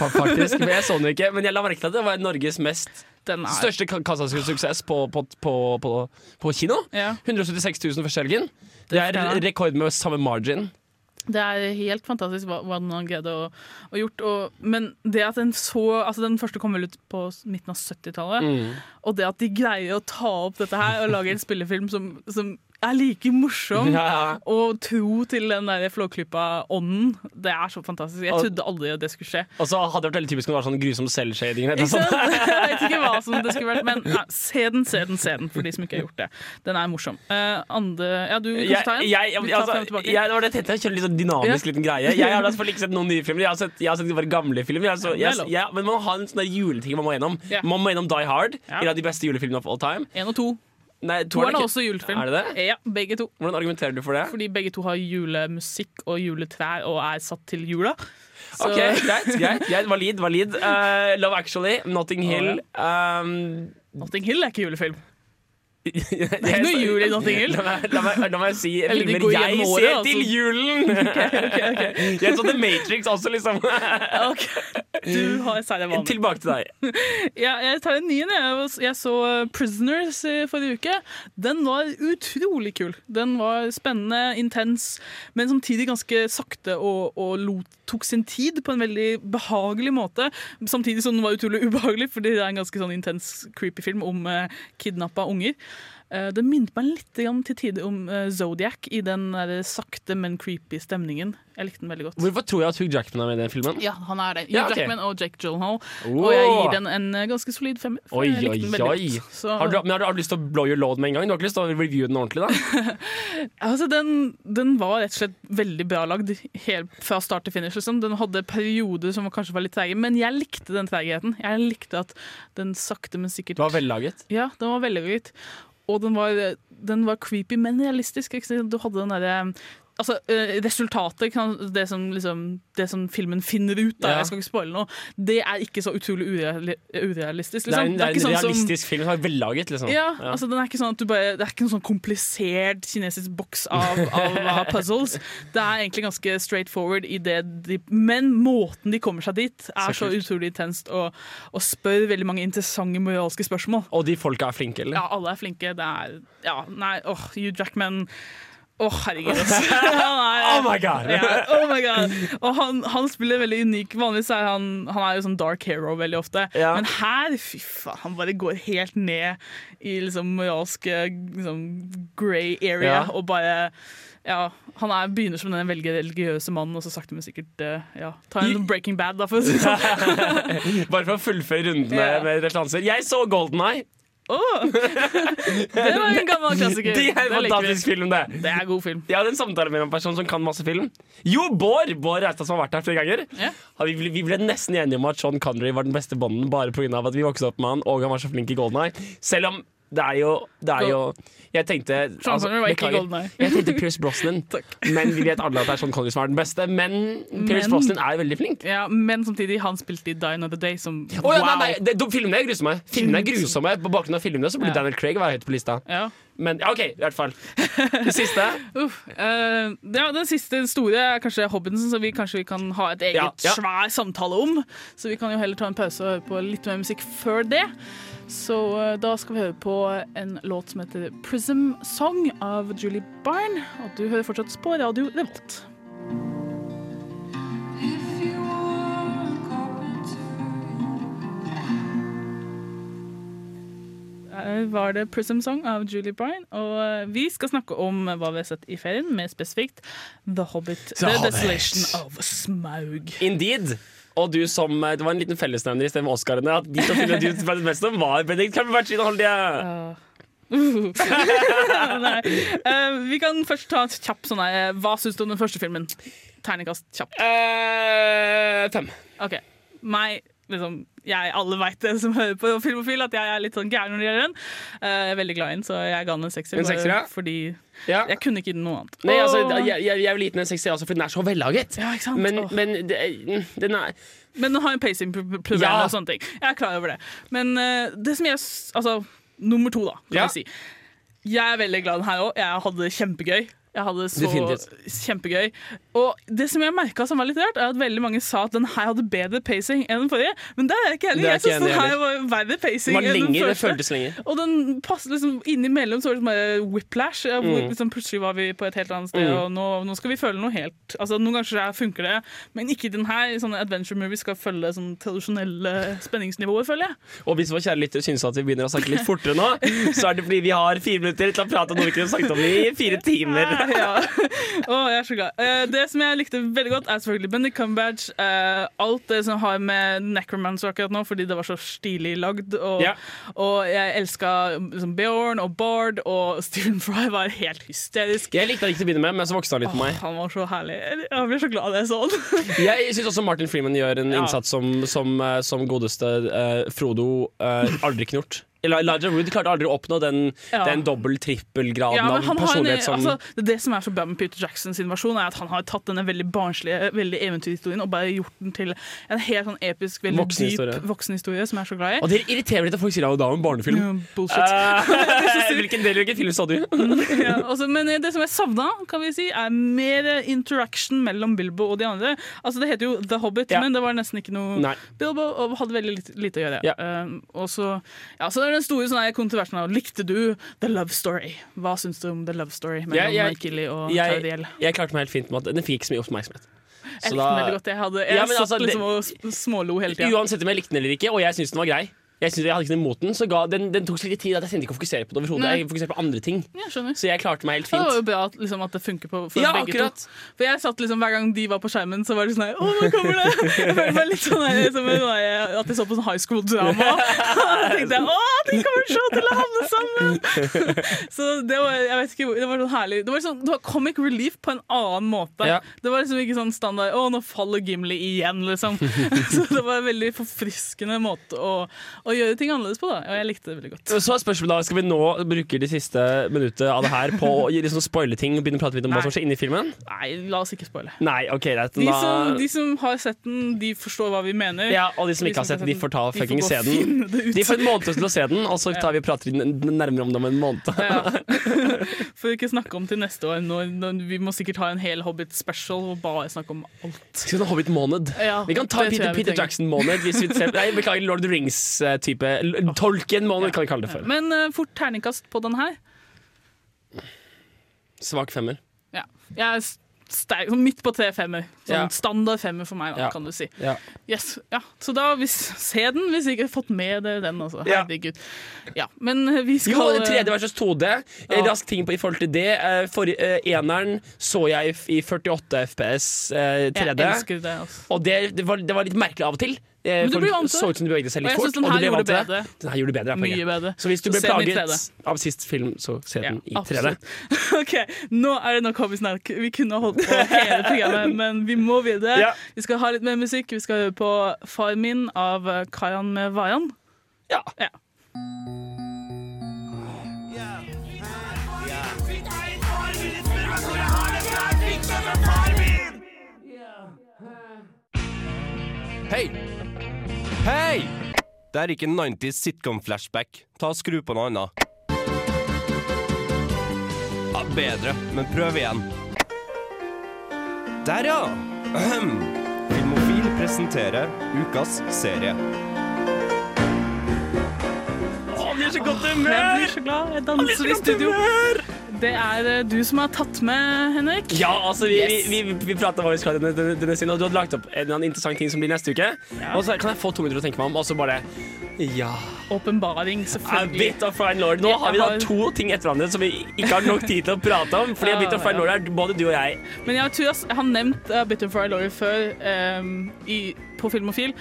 faktisk. Men jeg så den ikke. Men jeg la merke til at det var Norges mest Den største ka- kassasuksess på, på, på, på, på kino. Ja. 176 000 første helgen. Det er rekord med samme margin. Det er helt fantastisk hva, hva den har greid å, å gjort. Og, men det at den så Altså, den første kom vel ut på midten av 70-tallet. Mm. Og det at de greier å ta opp dette her og lage en spillefilm som, som er like morsom Ja, ja. og tro til den der Flåklypa-ånden, det er så fantastisk. Jeg trodde aldri at det skulle skje. Og så hadde det vært veldig typisk om det var sånn grusom selvshading. Jeg vet ikke hva som det skulle vært, men ja, se den, se den, se den, for de som ikke har gjort det. Den er morsom. Uh, andre Ja, du kan ta en. jeg, jeg, altså, jeg, det var det jeg jeg kjører litt sånn dynamisk Ja. liten greie. Jeg har selvfølgelig ikke sett noen nye filmer. Jeg har sett, jeg har sett bare gamle filmer. Så, men man må ha en sånn juleting man må gjennom. Man må gjennom Die Hard, en av de beste julefilmene of all time. En og to. Nei, Toeren er også julefilm. Er det det? Ja, begge to. Hvordan argumenterer du for det? Fordi begge to har julemusikk og juletrær og er satt til jula. Så- Ok, greit, greit, greit, Valid, valid. uh, Love Actually, Notting Hill um, Notting Hill er ikke julefilm. Det er ikke noe jul i Notting Hill. La meg, la meg, la meg si Eller filmer jeg året, ser altså. til julen! Jeg så The Matrix også, liksom. Du har særlig vann. Tilbake til deg. Ja, jeg tar en ny en. jeg så uh, Prisoners i forrige uke. Den var utrolig kul. Den var spennende, intens, men samtidig ganske sakte og, og lot, tok sin tid på en veldig behagelig måte. Samtidig som den var utrolig ubehagelig, fordi det er en ganske sånn intens, creepy film om eh, kidnappa unger. Uh, det minnet meg litt til tider om uh, Zodiac i den sakte, men creepy stemningen. Jeg likte den veldig godt. Hvorfor tror jeg at Hugh Jackman er med i den filmen? Ja, han er det. Hugh Ja, okay. Jackman og Jake Gyllenhaal. Oh. Og jeg gir den en eh, ganske solid femmer. Oi, oi, oi. Har du, men har du, har du lyst til å blow your load med en gang? Du har ikke lyst til å reviewe den ordentlig? da? Altså, den, den var rett og slett veldig bra lagd helt fra start til finish. Liksom. Den hadde perioder som kanskje var litt treige, men jeg likte den tregheten. Jeg likte at den sakte, men sikkert Det var vellaget. Ja, den var veldig laget. Og den var, den var creepy, men realistisk. Du hadde den derre altså, eh, resultatet, det, som, liksom, det som filmen finner ut, av, Ja. jeg skal ikke spoile noe, det er ikke så utrolig urealistisk. urealistisk. Det er Liksom. en, det er en sånn som- realistisk film som er vellaget, liksom. ja, altså den er ikke sånn at du bare, Det er ikke noen sånn komplisert kinesisk boks av, av, av puzzles. Det er egentlig ganske straight forward i det de Men måten de kommer seg dit, er Så så, utrolig intenst og, og spør veldig mange interessante moralske spørsmål. Og de folka er flinke, eller? Ja, alle er flinke. Det er Ja, nei, åh, Hugh Jackman Åh, herregud. altså. Han er- Oh my God. Ja, oh my God. Og han, han spiller veldig unik. Vanligvis er han, han er jo sånn dark hero veldig ofte. Ja. Men her, fy faen, han bare går helt ned i liksom moralsk liksom, grey area Ja. og bare ja, Han er, begynner som den veldig religiøse mannen, og så sakte, men sikkert eh, ja, tar en Breaking Bad, da, for å si det sånn. Bare for å fullføre rundene med, Ja. med referanser. Jeg så Golden Eye. Åh, det var en gammel klassiker. Det er en fantastisk film, det. Det er god film. Jeg hadde en samtale med en person som kan masse film. Jo, Bård! Bård Reistad som har vært her flere ganger. Ja. Ja, Vi, ble- vi ble nesten enige om at Sean Connery var den beste bonden bare pga. at vi vokste opp med han, og han var så flink i Golden Eye. Selv om det er jo, det er jo Jeg tenkte i beklager. Jeg tenkte Pierce Brosnan, men vi vet alle at det er Sean Connery som er den beste. Men Pierce Men- Brosnan er veldig flink. Ja, men samtidig, han spilte i Die Another Day, som oh, ja, nei, nei, de, filmene er grusomme. Filmene er grusomme På bakgrunn av filmene så burde Ja. Daniel Craig være høyt på lista. Ja. Men ja, OK, i hvert fall. Det siste. Uff, uh, ja, den siste store er kanskje Hobbiten, så vi kanskje vi kan ha et eget ja. svær samtale om. Så vi kan jo heller ta en pause og høre på litt mer musikk før det. Så eh, da skal vi høre på en låt som heter 'Prism Song' av Julie Byrne. Og du hører fortsatt på Radio Revolt. Var det Prism Song av Julie Bryan. Og eh, vi skal snakke om hva vi har sett i ferien, med spesifikt The Hobbit. The The, Hobbit. Desolation of Smaug. Indeed. Og du som, eh, Det var en liten fellesnevner i stedet med Oscarene. At de to ut du ble mest om, var Benedict Cumberbatch og Holde. Nei. Eh, vi kan først ta et kjapp sånn her Hva syns du om den første filmen? Terningkast kjapt. Uh, fem. OK. Meg, liksom jeg, Alle veit det som hører på Filmofil, at jeg er litt sånn gæren når det gjelder den. Eh, jeg er veldig glad i den, så jeg ga den en sekser. En sekser, ja. Fordi Ja. jeg kunne ikke gitt den noe annet. Nei, altså, jeg, jeg, jeg vil gi den en 60 også, fordi den er så vellaget. Ja, ikke sant? Men, oh. men det, den er Men den har en pacing-problem Ja. og sånne ting. Jeg er klar over det. Men uh, det som jeg Altså, nummer to, da, kan jeg si. Jeg er veldig glad i den her òg. Jeg hadde det kjempegøy. Jeg hadde det så Definitivt. kjempegøy. Og det som jeg merka som var litt rart, er at veldig mange sa at den her hadde bedre pacing enn den forrige. Men der er jeg ikke enig. Det Jeg syns den her var verre pacing enn den det første. Og den passet liksom innimellom så var det som bare whiplash. Hvor Mm. liksom plutselig var vi på et helt annet sted, Mm. og nå, nå skal vi føle noe helt Altså Noen ganger funker det, men ikke den her. Sånne adventure movies skal følge sånn tradisjonelle spenningsnivåer, føler jeg. Og hvis vår kjære lytter syns at vi begynner å snakke litt fortere nå, så er det fordi vi har fire minutter til å prate om noe vi kunne snakket om i fire timer. ja. Oh, jeg er så glad. Uh, det som jeg likte veldig godt, er selvfølgelig Benny Cumberbatch. Uh, alt det som har med Necromancer akkurat nå, fordi det var så stilig lagd. Og, Ja. og jeg elska liksom, Bjorn og Bard, og Stephen Fry var helt hysterisk. Jeg likte han ikke til å begynne med, men så vokste han litt på meg. Han var så herlig. Jeg ble så glad da jeg så han. Jeg syns også Martin Freeman gjør en Ja. innsats som, som, eh, som godeste uh, Frodo aldri. Eller Elijah Wood klarte aldri å oppnå den, Ja. den dobbel-trippelgraden Ja, av personlighet en, som altså, det, det som er så bra med Peter Jackson sin versjon, er at han har tatt denne veldig barnslige veldig eventyrhistorien og bare gjort den til en helt sånn episk, veldig Voksenhistorie. dyp voksenhistorie som jeg er så glad i. Og det irriterer meg litt at folk sier at det er en barnefilm. Ja, bullshit. Eh, hvilken, del, hvilken film så du? ja, altså, men det som jeg savna, kan vi si, er mer interaction mellom Bilbo og de andre. Altså, det heter jo The Hobbit, men det var nesten ikke noe Nei. Bilbo og hadde veldig lite, lite å gjøre. Ja. Uh, og så, ja, så det den store sånne kontroversen Likte du The Love Story? Hva syns du om The Love Story mellom Jeg- jeg- og jeg, Claudiel? jeg klarte meg helt fint med at den fikk ikke så mye oppmerksomhet. Jeg likte den veldig godt. Jeg, hadde, jeg Ja, satt altså, liksom det- og smålo hele tida. Uansett om jeg likte den eller ikke, og jeg syntes den var grei. Jeg, synes jeg hadde ikke noe imot den, så ga, den, den tok så litt tid at jeg tenkte ikke å fokusere på det overhodet. Jeg fokuserte på andre ting. Ja. Så jeg klarte meg helt fint. Det var jo bra at, liksom, at det funker på, for Ja, begge akkurat. to. For jeg satt liksom Hver gang de var på skjermen, så var det sånn her Å, nå kommer det! Jeg følte meg litt sånn her, som en, sånn, at jeg så på sånn high school-drama. Da tenkte jeg å, de kommer så til å havne sammen! Så det var jeg vet ikke, det var sånn herlig Det var, sånn, det var comic relief på en annen måte. Ja. Det var liksom ikke sånn standard Å, nå faller Gimli igjen, liksom. Så det var en veldig forfriskende måte å, å gjøre ting annerledes på. da Og jeg likte det veldig godt. Så er spørsmålet da, Skal vi nå bruke de siste minuttet av det her på å liksom spoile ting og begynne å prate litt om hva som skjer inni filmen? Nei, la oss ikke spoile. Nei, ok, greit. De, som- de som har sett den, de forstår hva vi mener. Ja, og de som ikke har sett den, de får ta de fucking gå se den. De får en måned til å se den, og så tar vi og prater nærmere om det om en måned. ja. For ikke snakke om til neste år. Når, når vi må sikkert ha en hel Hobbit special og bare snakke om alt. Skal vi ha Hobbit-måned? Ja, vi kan ta Peter, Peter. Jackson-måned. Nei, Beklager, Lord of the Rings-type. tolken måned kan vi kalle det for. Men uh, fort terningkast på den her. Svak femmer. Ja. Jeg er sterk, sånn midt på tre femmer. Sånn Ja. standard femmer for meg, da, Ja. kan du si. Ja. Yes, ja. Så da hvis, se den, hvis ikke har fått med dere den. Altså. Ja. Herregud. Ja, men vi skal Jo, 3D versus 2D. Ja. Rask ting på, i forhold til det. Eh, For, uh, eneren så jeg i 48 FPS uh, 3D. Jeg elsker det. Altså. Og det, det, var, det var litt merkelig av og til. Eh, Men du det vant til så ut som du bevegde seg Og litt jeg fort. den her ble gjorde det bedre. Den her gjorde bedre, er Mye bedre. Så hvis du ble plaget av sist film, så se den i 3D. OK, nå er det nok hobbysnakk. Vi kunne holdt på hele programmet, men vi må videre. Ja. Vi skal ha litt mer musikk. Vi skal høre på Far min av Kayan med Vayan. Ja. Hei! Hei! Det er ikke 90s sitcom-flashback. Ta og Skru på noe annet. Ja, bedre, men prøv igjen. Der, ja! Ahem. Filmofil presenterer ukas serie. Å, vi er så godt humør! Jeg blir så glad. Jeg danser i studio. Det er eh, du som har tatt med, Henrik. Ja, altså vi, Yes. vi, vi, vi prata hva vi skal denne, denne, denne siden, og du hadde lagt opp en interessant ting som blir neste uke. Og så kan jeg få to minutter å tenke meg om, og så bare Ja. Åpenbaring, A selvfølgelig. bit of fine lord. Nå har vi da to ting etter hverandre som vi ikke har nok tid til å prate om. Fordi A bit of fine lord er både du og jeg. Men jeg tror jeg har nevnt A bit of fine lord før um, i, på Filmofil.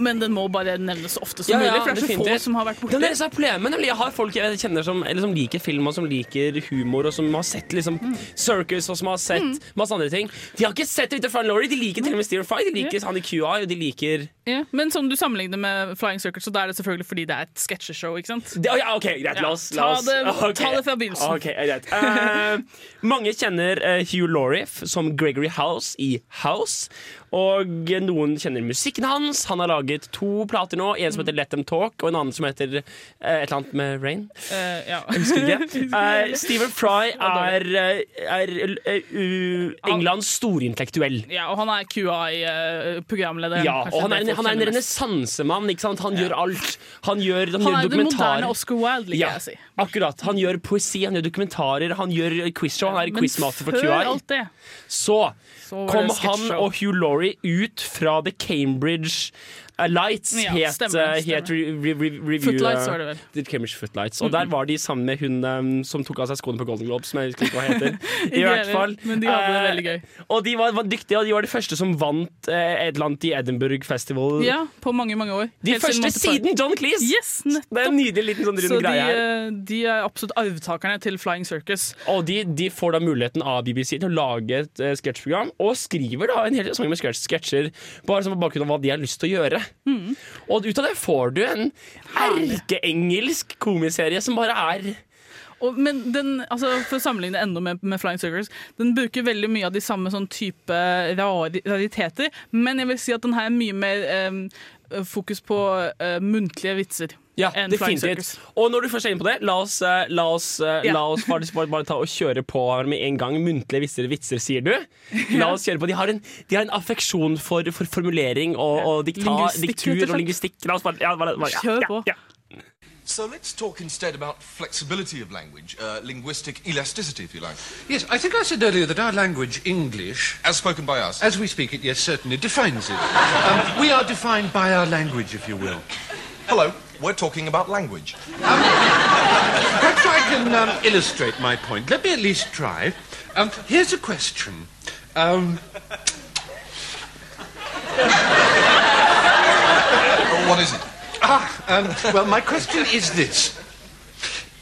Men den må bare nevnes så ofte som mulig, for det er så få som har vært Det er det som er problemet. nemlig. Jeg har folk jeg kjenner som, eller som liker film og som liker humor, og som har sett liksom Circus og som har sett masse andre ting. De har ikke sett Bitter Fun Laurie, De liker til og med Steer Fry. De liker han i QI, og de liker Ja, men som du sammenligner med Flying Circus, så da er det selvfølgelig fordi det er et sketsjeshow, ikke sant? det, ja, OK, greit. La oss, la oss. ta det- okay. ta det fra begynnelsen. Okay, greit. Uh, mange kjenner uh, Hugh Laurie som Gregory House i House. Og noen kjenner musikken hans. Han har laget to plater nå. En som heter Let Them Talk, og en annen som heter eh, et eller annet med Rain. Uh, ja. Jeg husker ikke. Uh, Stephen Fry er, eh, er uh, Englands storintellektuell. ja, og han er QI-programleder. Ja, og han er en, han er en renessansemann. Han gjør alt. Han gjør, han Han gjør den moderne Oscar Wilde, liker Ja, jeg å si. akkurat. Han gjør poesi, han gjør dokumentarer, han gjør quizshow. Han er quizmaster for QI. alt det, Så så kom han og Hugh Laurie ut fra The Cambridge Lights, Ja, het, stemmer, stemmer. het re, re, re, review, Footlights eh, var det vel. The Cambridge Footlights. Og der var de sammen med hun um, som tok av seg skoene på Golden Globes, som jeg husker ikke hva heter. I hvert fall. men de hadde det Eh, veldig gøy. Og de var, var dyktige, og de var de første som vant eh, et eller annet i Edinburgh Festival. Ja, på mange, mange år. De Helt første siden John Cleese! Yes, nettopp. Det er en nydelig liten sånn rund Så greie her. eh, de er absolutt arvtakerne til Flying Circus. Og de, de får da muligheten av BBC til å lage et uh, sketsjprogram, og skriver da en hel sesong med sketsjer bare som på bakgrunn av hva de har lyst til å gjøre. Mm. Og ut av det får du en erkeengelsk komiserie som bare er Og, men den, altså, for å sammenligne enda med, med Flying Circles, den bruker veldig mye av de samme sånn type rari, rariteter, men jeg vil si at den her er mye mer eh, fokus på eh, muntlige vitser. Ja, enn Flying. Circus. Og når du først er inne på det, la oss, eh, la oss, eh, Ja. la oss bare, bare, bare ta og kjøre på med en gang. Muntlige vitser, vitser, sier du. La oss kjøre på. De har en, de har en affeksjon for, for formulering og, og dikta, diktur og lingvistikk. La oss bare, ja, bare, bare, ja, Kjør ja, på. ja. So let's talk instead about flexibility of language, uh, linguistic elasticity, if you like. Yes, I think I said earlier that our language, English, As spoken by us. as we speak it, yes, certainly defines it. Um, we are defined by our language, if you will. Hello, we're talking about language. Perhaps I can um, illustrate my point. Let me at least try. Um, here's a question. Um, what is it? ah, um, well, my question is this.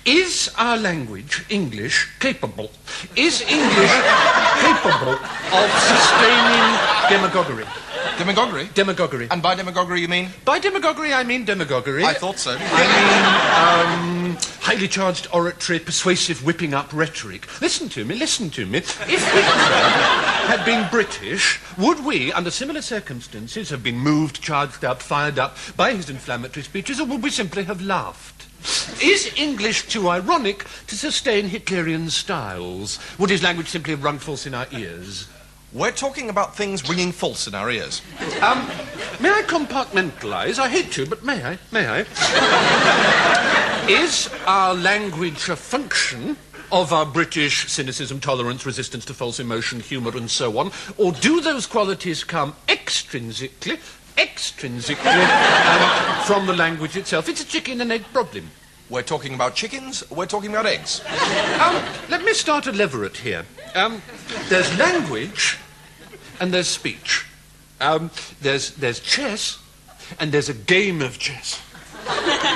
Is our language, English, capable? Is English capable of sustaining demagoguery? Demagoguery? Demagoguery. And by demagoguery you mean? By demagoguery, I mean demagoguery. I thought so. I mean, um, highly charged oratory, persuasive whipping up rhetoric. Listen to me, listen to me. If Hitler had been British, would we, under similar circumstances, have been moved, charged up, fired up by his inflammatory speeches, or would we simply have laughed? Is English too ironic to sustain Hitlerian styles? Would his language simply have rung false in our ears? We're talking about things ringing false in our ears. Um, may I compartmentalize? I hate to, but may I? May I? Is our language a function of our British cynicism, tolerance, resistance to false emotion, humour, and so on? Or do those qualities come extrinsically, extrinsically um, from the language itself? It's a chicken and egg problem. We're talking about chickens, we're talking about eggs. Um, let me start a leveret here. Um, there's language and there's speech. Um, there's, there's chess and there's a game of chess.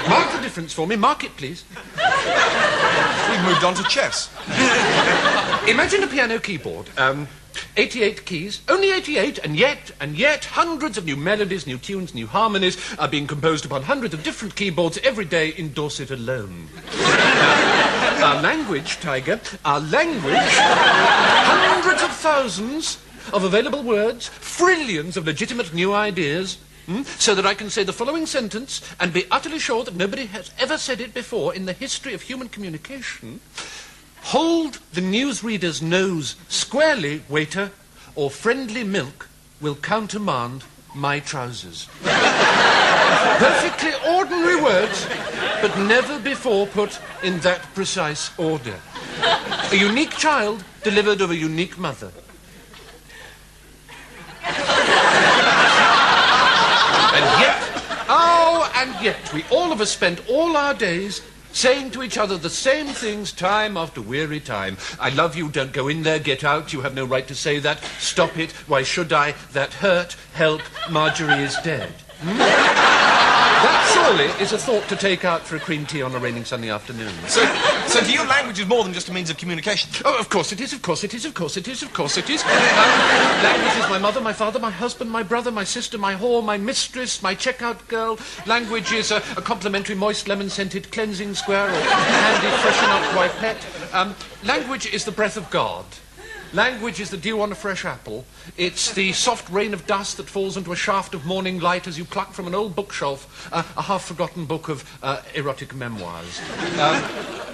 Mark the difference for me. Mark it, please. We've moved on to chess. Imagine a piano keyboard. Um, 88 keys, only 88, and yet, and yet, hundreds of new melodies, new tunes, new harmonies are being composed upon hundreds of different keyboards every day in Dorset alone. our language, Tiger, our language, hundreds of thousands of available words, trillions of legitimate new ideas, hmm, so that I can say the following sentence and be utterly sure that nobody has ever said it before in the history of human communication. Hold the newsreader's nose squarely, waiter, or friendly milk will countermand my trousers. Perfectly ordinary words, but never before put in that precise order. A unique child delivered of a unique mother. And yet, oh, and yet, we all of us spend all our days saying to each other the same things time after weary time. I love you, don't go in there, get out, you have no right to say that, stop it, why should I, that hurt, help, Marjorie is dead. Hmm? That surely is a thought to take out for a cream tea on a raining sunny afternoon. So, so to you, language is more than just a means of communication. Oh, of course it is, of course it is, of course it is, of course it is. Um, language is my mother, my father, my husband, my brother, my sister, my whore, my mistress, my checkout girl. Language is a, a complimentary moist lemon-scented cleansing square or handy freshen up wipette. Um, language is the breath of God. Language is the dew on a fresh apple. It's the soft rain of dust that falls into a shaft of morning light as you pluck from an old bookshelf uh, a half-forgotten book of uh, erotic memoirs. Um,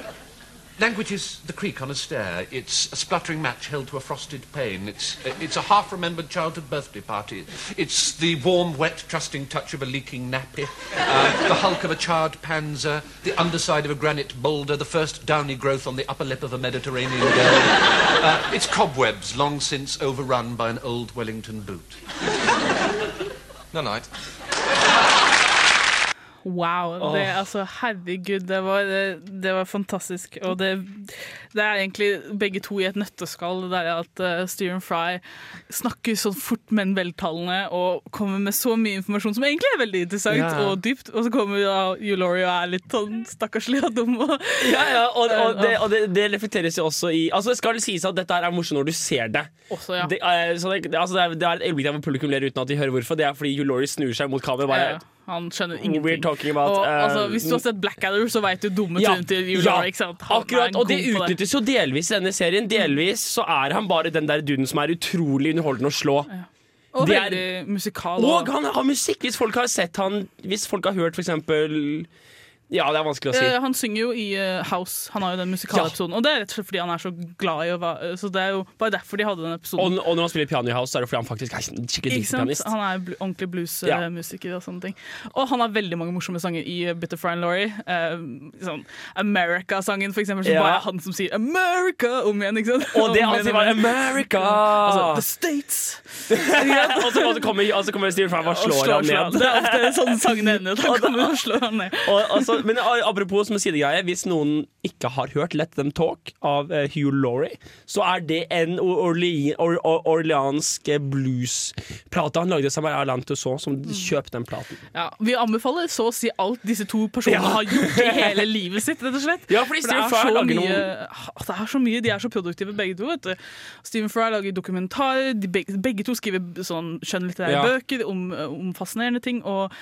Language is the creak on a stair. It's a spluttering match held to a frosted pane. It's, it's a half-remembered childhood birthday party. It's the warm, wet, trusting touch of a leaking nappy. Uh, the hulk of a charred panzer. The underside of a granite boulder. The first downy growth on the upper lip of a Mediterranean girl. Uh, it's cobwebs long since overrun by an old Wellington boot. No night. Wow. Det, altså, herregud, det var, det, det var fantastisk. Og det, det er egentlig begge to i et nøtteskall. Det der at uh, Stephen Fry snakker sånn fort, men veltalende, og kommer med så mye informasjon som egentlig er veldig interessant Ja. og dypt. Og så kommer da Laurie og er litt sånn stakkarslig og dum. Og, Ja, ja, og, og, det, og det, reflekteres jo også i Altså Det skal sies at dette her er morsomt når du ser det. Også, ja. det, er, så det, altså det, er, det er et øyeblikk der hvor publikum ler uten at de hører hvorfor. Det er fordi Hugh snur seg mot kameraet han skjønner ingenting. about, og, uh, altså, hvis du har sett Blackadder, så vet du dumme Ja, til Hugh ja, ikke sant? Han er Akkurat, og det utnyttes jo delvis i denne serien. Delvis så er han bare den der duden som er utrolig underholdende å slå. Og Det er- veldig musikal. Og han har musikk! Hvis folk har sett han Hvis folk har hørt for eksempel Ja, det er vanskelig å si. Uh, han synger jo i uh, House. Han har jo den musikalepisoden. Og det er rett og slett fordi han er så glad i å være Så det er jo bare derfor de hadde den episoden. og når han spiller piano i house, så er det fordi han faktisk er skikkelig Ikke pianist. Han er bl ordentlig Ja. bluesmusiker og sånne ting. Og han har veldig mange morsomme sanger i uh, Bitter and Laurie. Uh, sånn America-sangen, for eksempel, Så Ja. bare er han som sier 'America' om igjen. ikke sant? Og det han sier var bare. 'America'! Altså, The States! og, så, og så kommer, og så kommer Steve Fry og Og slår, slår han ned. Det er ofte sånn sangen ender. Da kommer han og slår han ned. og, og så og, men apropos som en sidegreie, hvis noen ikke har hørt Let Them Talk av uh, Hugh Laurie, så er det en orli, or, or, orleansk eh, bluesplate han lagde sammen med Alain Tussaud, som kjøpte den platen. Ja, vi anbefaler så å si alt disse to personene Ja. har gjort i hele livet sitt, rett og slett. Ja, fordi For det er Fry så mye, noen- det er så mye, De er så produktive begge to. Vet du. Stephen Fry lager dokumentarer, de begge, begge to skriver sånn skjønnlitterære Ja. bøker om, om fascinerende ting. Og,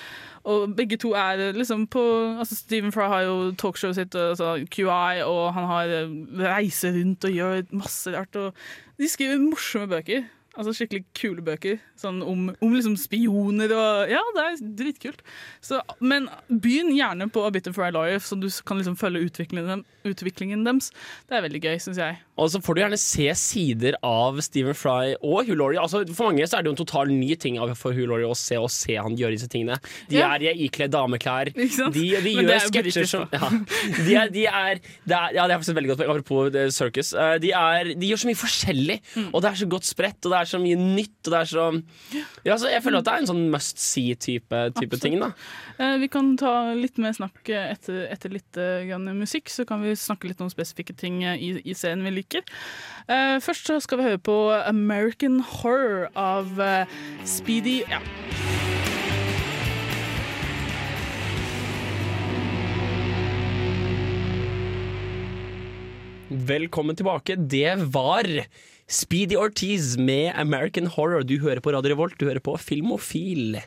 og begge to er liksom på altså Stephen Fry har jo talkshowet sitt, altså QI, og han har eh, reiser rundt og gjør masse rart. Og de skriver morsomme bøker. Altså Skikkelig kule bøker sånn om, om liksom spioner og Ja, det er dritkult. Så, men begynn gjerne på A Bit of Fry Life, så du kan liksom følge utviklingen, utviklingen deres. Det er veldig gøy, syns jeg. Og så får du gjerne se sider av Stephen Fry og Hugh Laurie. Altså, for mange så er det jo en total ny ting for Hugh Laurie å se, å se han gjøre disse tingene. De Ja. er ikledd dameklær. De, de gjør er sketsjer som ja, de er, de er, det er, ja, det er faktisk et veldig godt apropos eh, circus. Eh, De, er, de gjør så mye forskjellig, Mm. og det er så godt spredt, og det er så mye nytt. Og det er så, ja, så jeg føler at det er en sånn must see-type type ting. da Eh, Vi kan ta litt mer snakk etter, etter litt grann musikk, så kan vi snakke litt om spesifikke ting eh, i, i serien vi liker. Uh, først så skal vi høre på American Horror av uh, Speedy ja. Velkommen tilbake. Det var Speedy Ortiz med American Horror. Du hører på Radio Revolt, du hører på Filmofil.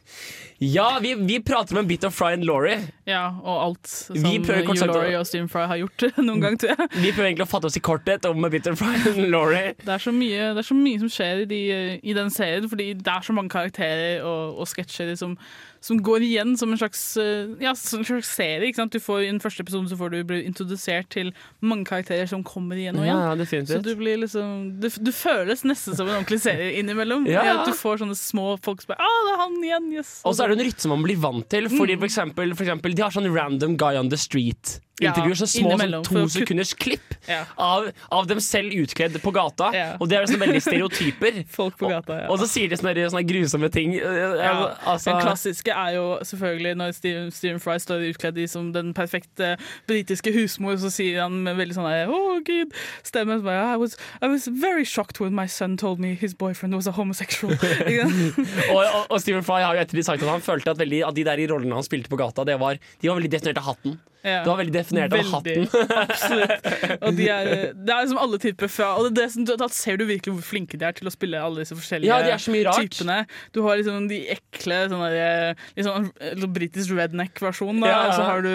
Ja, vi, vi prater om en bit av Fry and Laurie. ja, og alt som Hugh Laurie og Steam Fry har gjort noen gang, tror jeg. Vi prøver egentlig å fatte oss i korthet om a bit of Fry and Laurie. Det er så mye, er så mye som skjer i, de, i den serien, fordi det er så mange karakterer og, og sketsjer som, som går igjen som en slags, eh, ja, som en slags serie. Ikke sant? Du får, I den første episoden så får du bli introdusert til mange karakterer som kommer igjen og igjen. Ja, definitivt. Så du blir liksom Du, du føles nesten som en ordentlig serie innimellom. Ja, ja. Du får sånne små folk som bare Ah, det er han igjen! Yes! Og så er det en rytme man blir vant til. Fordi for eksempel, for eksempel, De har sånn random guy on the street. Intervjuer så små sånn, to sekunders klipp av, av dem selv utkledd på gata. Og det er liksom veldig stereotyper. Folk på gata, ja. Og så sier de sånne, sånne grusomme ting. Ja, Altså, Den klassiske er jo selvfølgelig når Stephen, Stephen Fry står utkledd i som den perfekte britiske husmor, så sier han med veldig sånn oh, gud, bare, I was, I was very shocked when my son told me his boyfriend was a homosexual. Og, og, og Stephen Fry har jo ettertid sagt at han følte at, veldig, at de der i rollene han spilte på gata, det var, de var veldig definert av hatten. Ja. Det var veldig definert av hatten. Absolutt. Og de er, det er liksom alle typer fra Og det, da ser du virkelig hvor flinke de er til å spille alle disse forskjellige Ja, de er så mye rart. typene. Du har liksom de ekle sånne der, sånn, liksom britisk redneck-versjonen. Ja, og så har du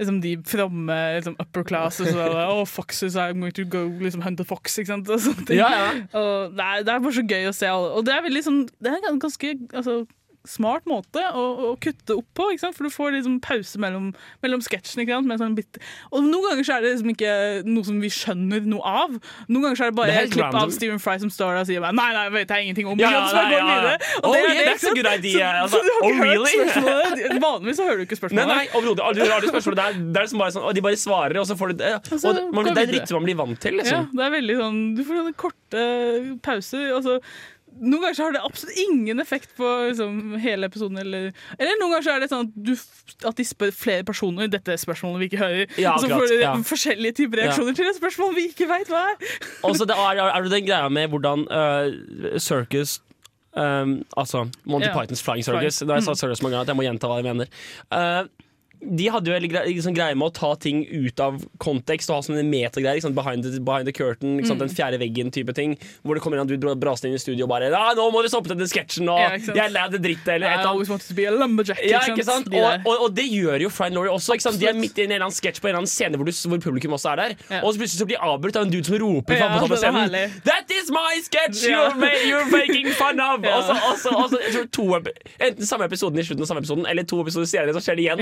liksom de fromme liksom upper class og så, oh, foxes, I'm going to go liksom hunt a fox, ikke sant. Og sånne ting. Ja, ja. Og det, er, det er bare så gøy å se alle. Og det er veldig sånn Det er ganske altså, smart måte å, å kutte opp på, for du får liksom pause mellom, mellom sketsjen. sånn bit- og noen ganger så er det liksom ikke noe som vi skjønner noe av. Noen ganger så er det bare et klipp random. av Stephen Fry som står der og sier bare, nei, nei, vet jeg ingenting om. Ja, bare nei, ja, ja. Og Oh, det er yeah, ikke that's a good idea. Så, god så oh, really? Vanligvis så hører du ikke Nei, spørsmålet. nei, overhodet. aldri. Du har det er, det er liksom bare sånn, og de bare svarer, og så får du det. Og det, man, det er en rytme man blir vant til, Ja, liksom. det er veldig sånn Du får sånne korte pauser. Altså, noen ganger så har det absolutt ingen effekt på liksom, hele episoden. Eller, eller noen ganger så er det sånn at, du, at de spør flere personer dette spørsmålet vi ikke hører. Ja, så får du ja. forskjellige typer reaksjoner til et spørsmål vi ikke veit hva er. Og så det er, er det den greia med hvordan uh, circus um, Altså Monty Ja. Pythons Flying Circus. Flying. Da jeg sa Mm. circus mange ganger at jeg må gjenta hva jeg mener. Uh, de hadde jo liksom greie med å ta ting ut av kontekst og ha sånne metagreier. Liksom, behind, the, behind the curtain, liksom, Mm. den fjerde veggen-type ting. Hvor det kommer en du braser inn i studio og bare ja, 'Nå må du stoppe denne sketsjen!' og Ja? 'Jeg er lei det drittet', eller et eller annet. Ja, Og, og, og det gjør jo Fry Laurie også. De er midt i en eller annen sketsj på en eller annen scene hvor, du, hvor publikum også er der. Ja. Og så plutselig så blir de avbrutt av en dude som roper Ja, på scenen. That is my sketch Ja. you're, you're making fun of! Ja. Og så, og så, og så to, enten samme episoden i slutten av samme episoden, eller to episoder senere, så skjer det igjen.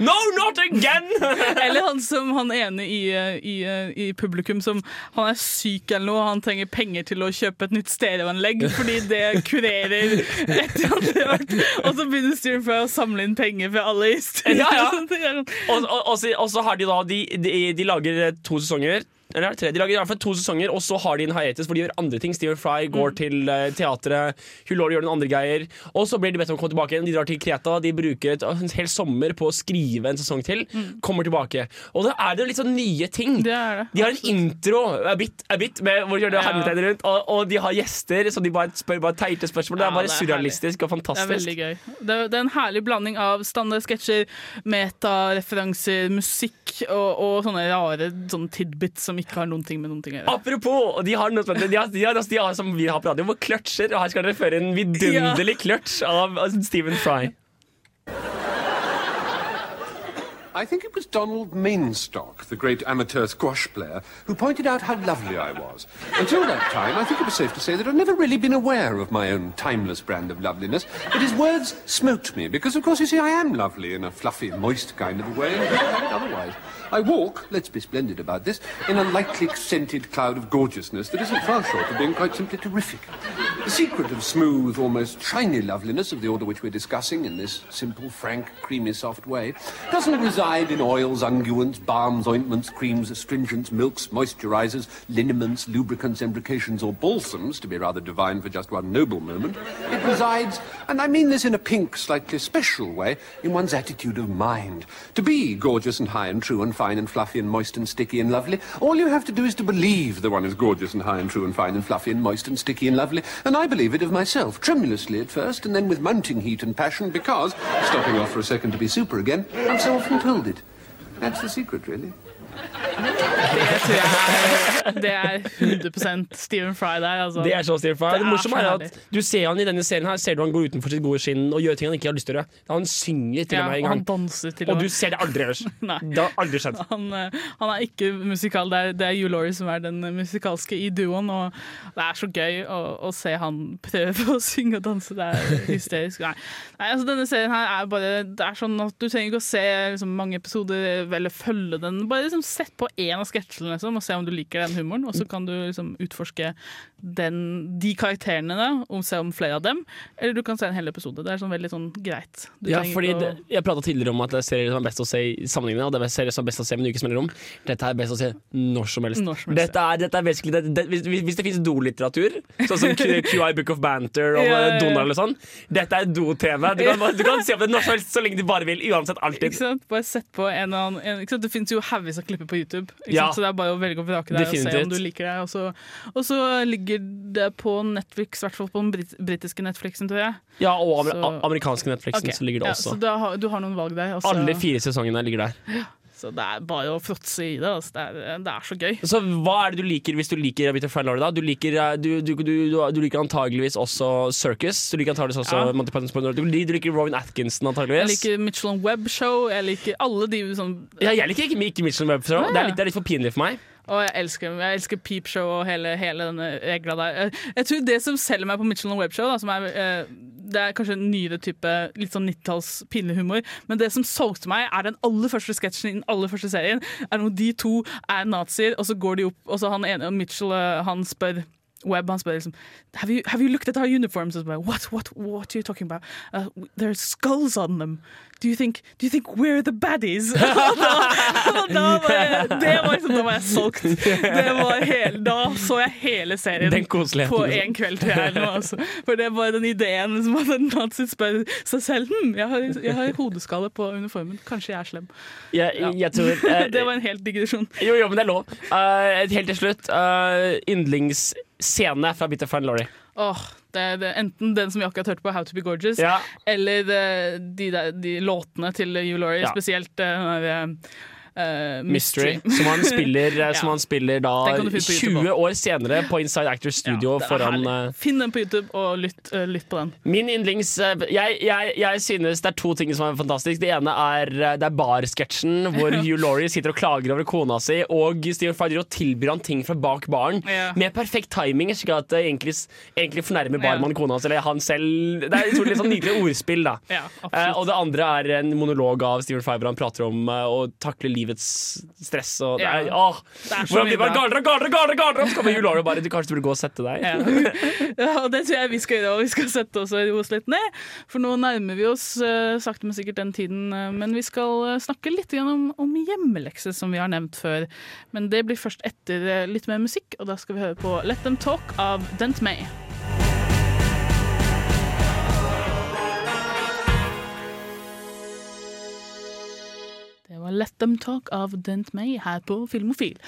No, not again! Eller han som han ene i, i, i publikum som Han er syk eller noe, han trenger penger til å kjøpe et nytt stereoanlegg fordi det kurerer et eller annet vært Og så begynner Stephen Fry å samle inn penger fra alle i studio. Ja, ja. Og, og, og, så, og så har de da De, de, de lager to sesonger. Eller er det tre? De lager i hvert fall to sesonger, og så har de en hiatus hvor de gjør andre ting. Stephen Fry går til uh, teatret, Hugh Laurie gjør noen andre greier. Og så blir de bedt om å komme tilbake igjen. De drar til Kreta. De bruker et, en hel sommer på å skrive en sesong til. Kommer tilbake. Og da er det litt sånn nye ting. Det det. De har en intro a bit, a bit, med, hvor de gjør det Ja. hermetegnet rundt, og, og de har gjester, så de bare spør bare teite spørsmål. Det er bare det er surrealistisk og Det er fantastisk. veldig gøy. Det det er en herlig blanding av standard sketsjer, metareferanser, musikk og, og sånne rare sånne tidbits som ikke har noen ting med noen ting å gjøre. Apropos, de har noe de har, de har, de har, som vi har på radio, hvor kløtsjer. Og her skal dere føre en vidunderlig kløtsj av, av Stephen Fry. I think it was Donald Mainstock, the great amateur squash player, who pointed out how lovely I was. Until that time, I think it was safe to say that I'd never really been aware of my own timeless brand of loveliness. But his words smote me, because of course, you see, I am lovely in a fluffy, moist kind of a way, and otherwise. I walk, let's be splendid about this, in a lightly scented cloud of gorgeousness that isn't far short of being quite simply terrific. The secret of smooth, almost shiny loveliness of the order which we're discussing in this simple, frank, creamy, soft way doesn't reside in oils, unguents, balms, ointments, creams, astringents, milks, moisturizers, liniments, lubricants, embrocations, or balsams, to be rather divine for just one noble moment. It resides, and I mean this in a pink, slightly special way, in one's attitude of mind. To be gorgeous and high and true and fine and fluffy and moist and sticky and lovely, all you have to do is to believe the one is gorgeous and high and true and fine and fluffy and moist and sticky and lovely. And I believe it of myself, tremulously at first, and then with mounting heat and passion, because, stopping off for a second to be super again, I've so often told it. That's the secret, really. Det tror jeg er, det er 100% Stephen Fry der. Altså. Det er så Stephen Fry. Det Det, morsomme er at du ser han i denne serien her Ser du han går utenfor sitt gode skinn og gjør ting han ikke har lyst til å gjøre. Han synger til Ja, og med en og han gang. danser til Og og du ser det aldri ellers. Det har aldri skjedd. Han, eh, han er ikke musikal, det er, det er Hugh Laurie som er den musikalske i duoen. Og det er så gøy å, å se han prøve å synge og danse. Det er hysterisk. Nei, Nei altså Denne serien her er bare Det er sånn at Du trenger ikke å se liksom, mange episoder eller følge den. Bare liksom sett på én av sketsjene liksom, og se om du liker den humoren. Og så kan du liksom utforske den, de karakterene da, og se om flere av dem. Eller du kan se en hel episode. Det er sånn veldig sånn greit. Du Ja, fordi det, Jeg prata tidligere om at det er serier som er best å se i sammenligning, og det er serier som er best å se med en ukes mellomrom. Dette er best å se når som helst. Når som helst, Dette er, dette er det, det, hvis, hvis det finnes dolitteratur, sånn som QI Book of Banter og ja. Donald eller sånn, dette er do-TV. Du, du kan se på det når som helst så lenge du bare vil. Uansett. Alltid. Bare sett på en annen en? Det finnes jo haugevis av klipper på YouTube, ikke Ja. så det er bare å velge og vrake der og se om du liker det. Og så, og så ligger det på Netflix, i hvert fall på den brit britiske Netflixen, tror jeg. Ja, og amer Så- amerikanske Netflixen okay. så ligger det ja, også. Så da har, du har noen valg der. Også. Alle fire sesongene ligger der. Så det er bare å fråtse i det. Altså. Det, er, det er så gøy. Så hva er det du liker hvis du liker A Bit of? Du liker, eh, du, du, du, du, du liker antageligvis også Circus. Du liker antageligvis også Ja. Monty Python's Point du, du liker Robin Atkinson antageligvis. Jeg liker Mitchell Web Webb Show. Jeg liker alle de sånn Ja, jeg liker ikke, ikke Mitchell Webb Show. Ja. Det, er litt- det er litt for pinlig for meg. Og jeg elsker, jeg elsker Peep Show og hele, hele denne regla der. Jeg, jeg tror det som selger meg på Mitchell Webb Show, da, som er, eh, det er kanskje en nyere type litt sånn 90-talls pinlig humor, men det som solgte meg, er den aller første sketsjen i den aller første serien. Er når de to er nazier, og så går de opp, og så han ene, Mitchell, eh, han spør Webb han spør liksom have you, have you looked at our uniforms? What, what, what are you talking about? Uh, are skulls on them. Do you think, do you think we're the baddies? og da, og da var jeg, det var liksom, da var jeg solgt. Det var hele, da så jeg hele serien på én kveld. til jeg, nå. altså. For det var den ideen som at en nazi spør seg selv hm, jeg, har, jeg har hodeskalle på uniformen, kanskje jeg er slem. Ja. jeg tror uh, det var en helt digresjon. Jo, jo, men det er lov. Uh, helt til slutt, uh, yndlingsscene fra Bitter Fun Laurie. Åh, det det, enten den som vi akkurat hørte på, How to be gorgeous, Ja. eller de, der, de låtene til Hugh Laurie, Ja. spesielt eh, eh, Mystery, som han spiller, ja. som han spiller da Den kan du finne på YouTube 20 år senere på Inside Actors Studio er foran eh, Finn den på YouTube og lytt, uh, lytt på den. Min yndlings eh, jeg, jeg, jeg synes det er to ting som er fantastisk. Det ene er, eh, det er barsketsjen hvor Hugh Laurie sitter og klager over kona si, og Stephen Fry og tilbyr han ting fra bak baren Ja. med perfekt timing, slik at det egentlig, egentlig fornærmer Ja. barmannen kona si, eller han selv. Det er et utrolig sånn nydelig ordspill, da. Ja, Eh, og det andre er en monolog av Stephen Fry han prater om eh, å takle livets stress og det er, Ja. åh, Det er Hvordan blir man bra. gardere, gardere, gardere, gardere? Så kommer jul og bare Du kanskje burde gå og sette deg. Ja. ja, og det tror jeg vi skal gjøre. Og vi skal sette oss og roe oss litt ned. For nå nærmer vi oss uh, sakte, men sikkert den tiden. Uh, men vi skal uh, snakke litt om, om hjemmelekser, som vi har nevnt før. Men det blir først etter litt mer musikk, og da skal vi høre på Let Them Talk av Dent May. Det var Let Them Talk av Dent May her på Filmofil.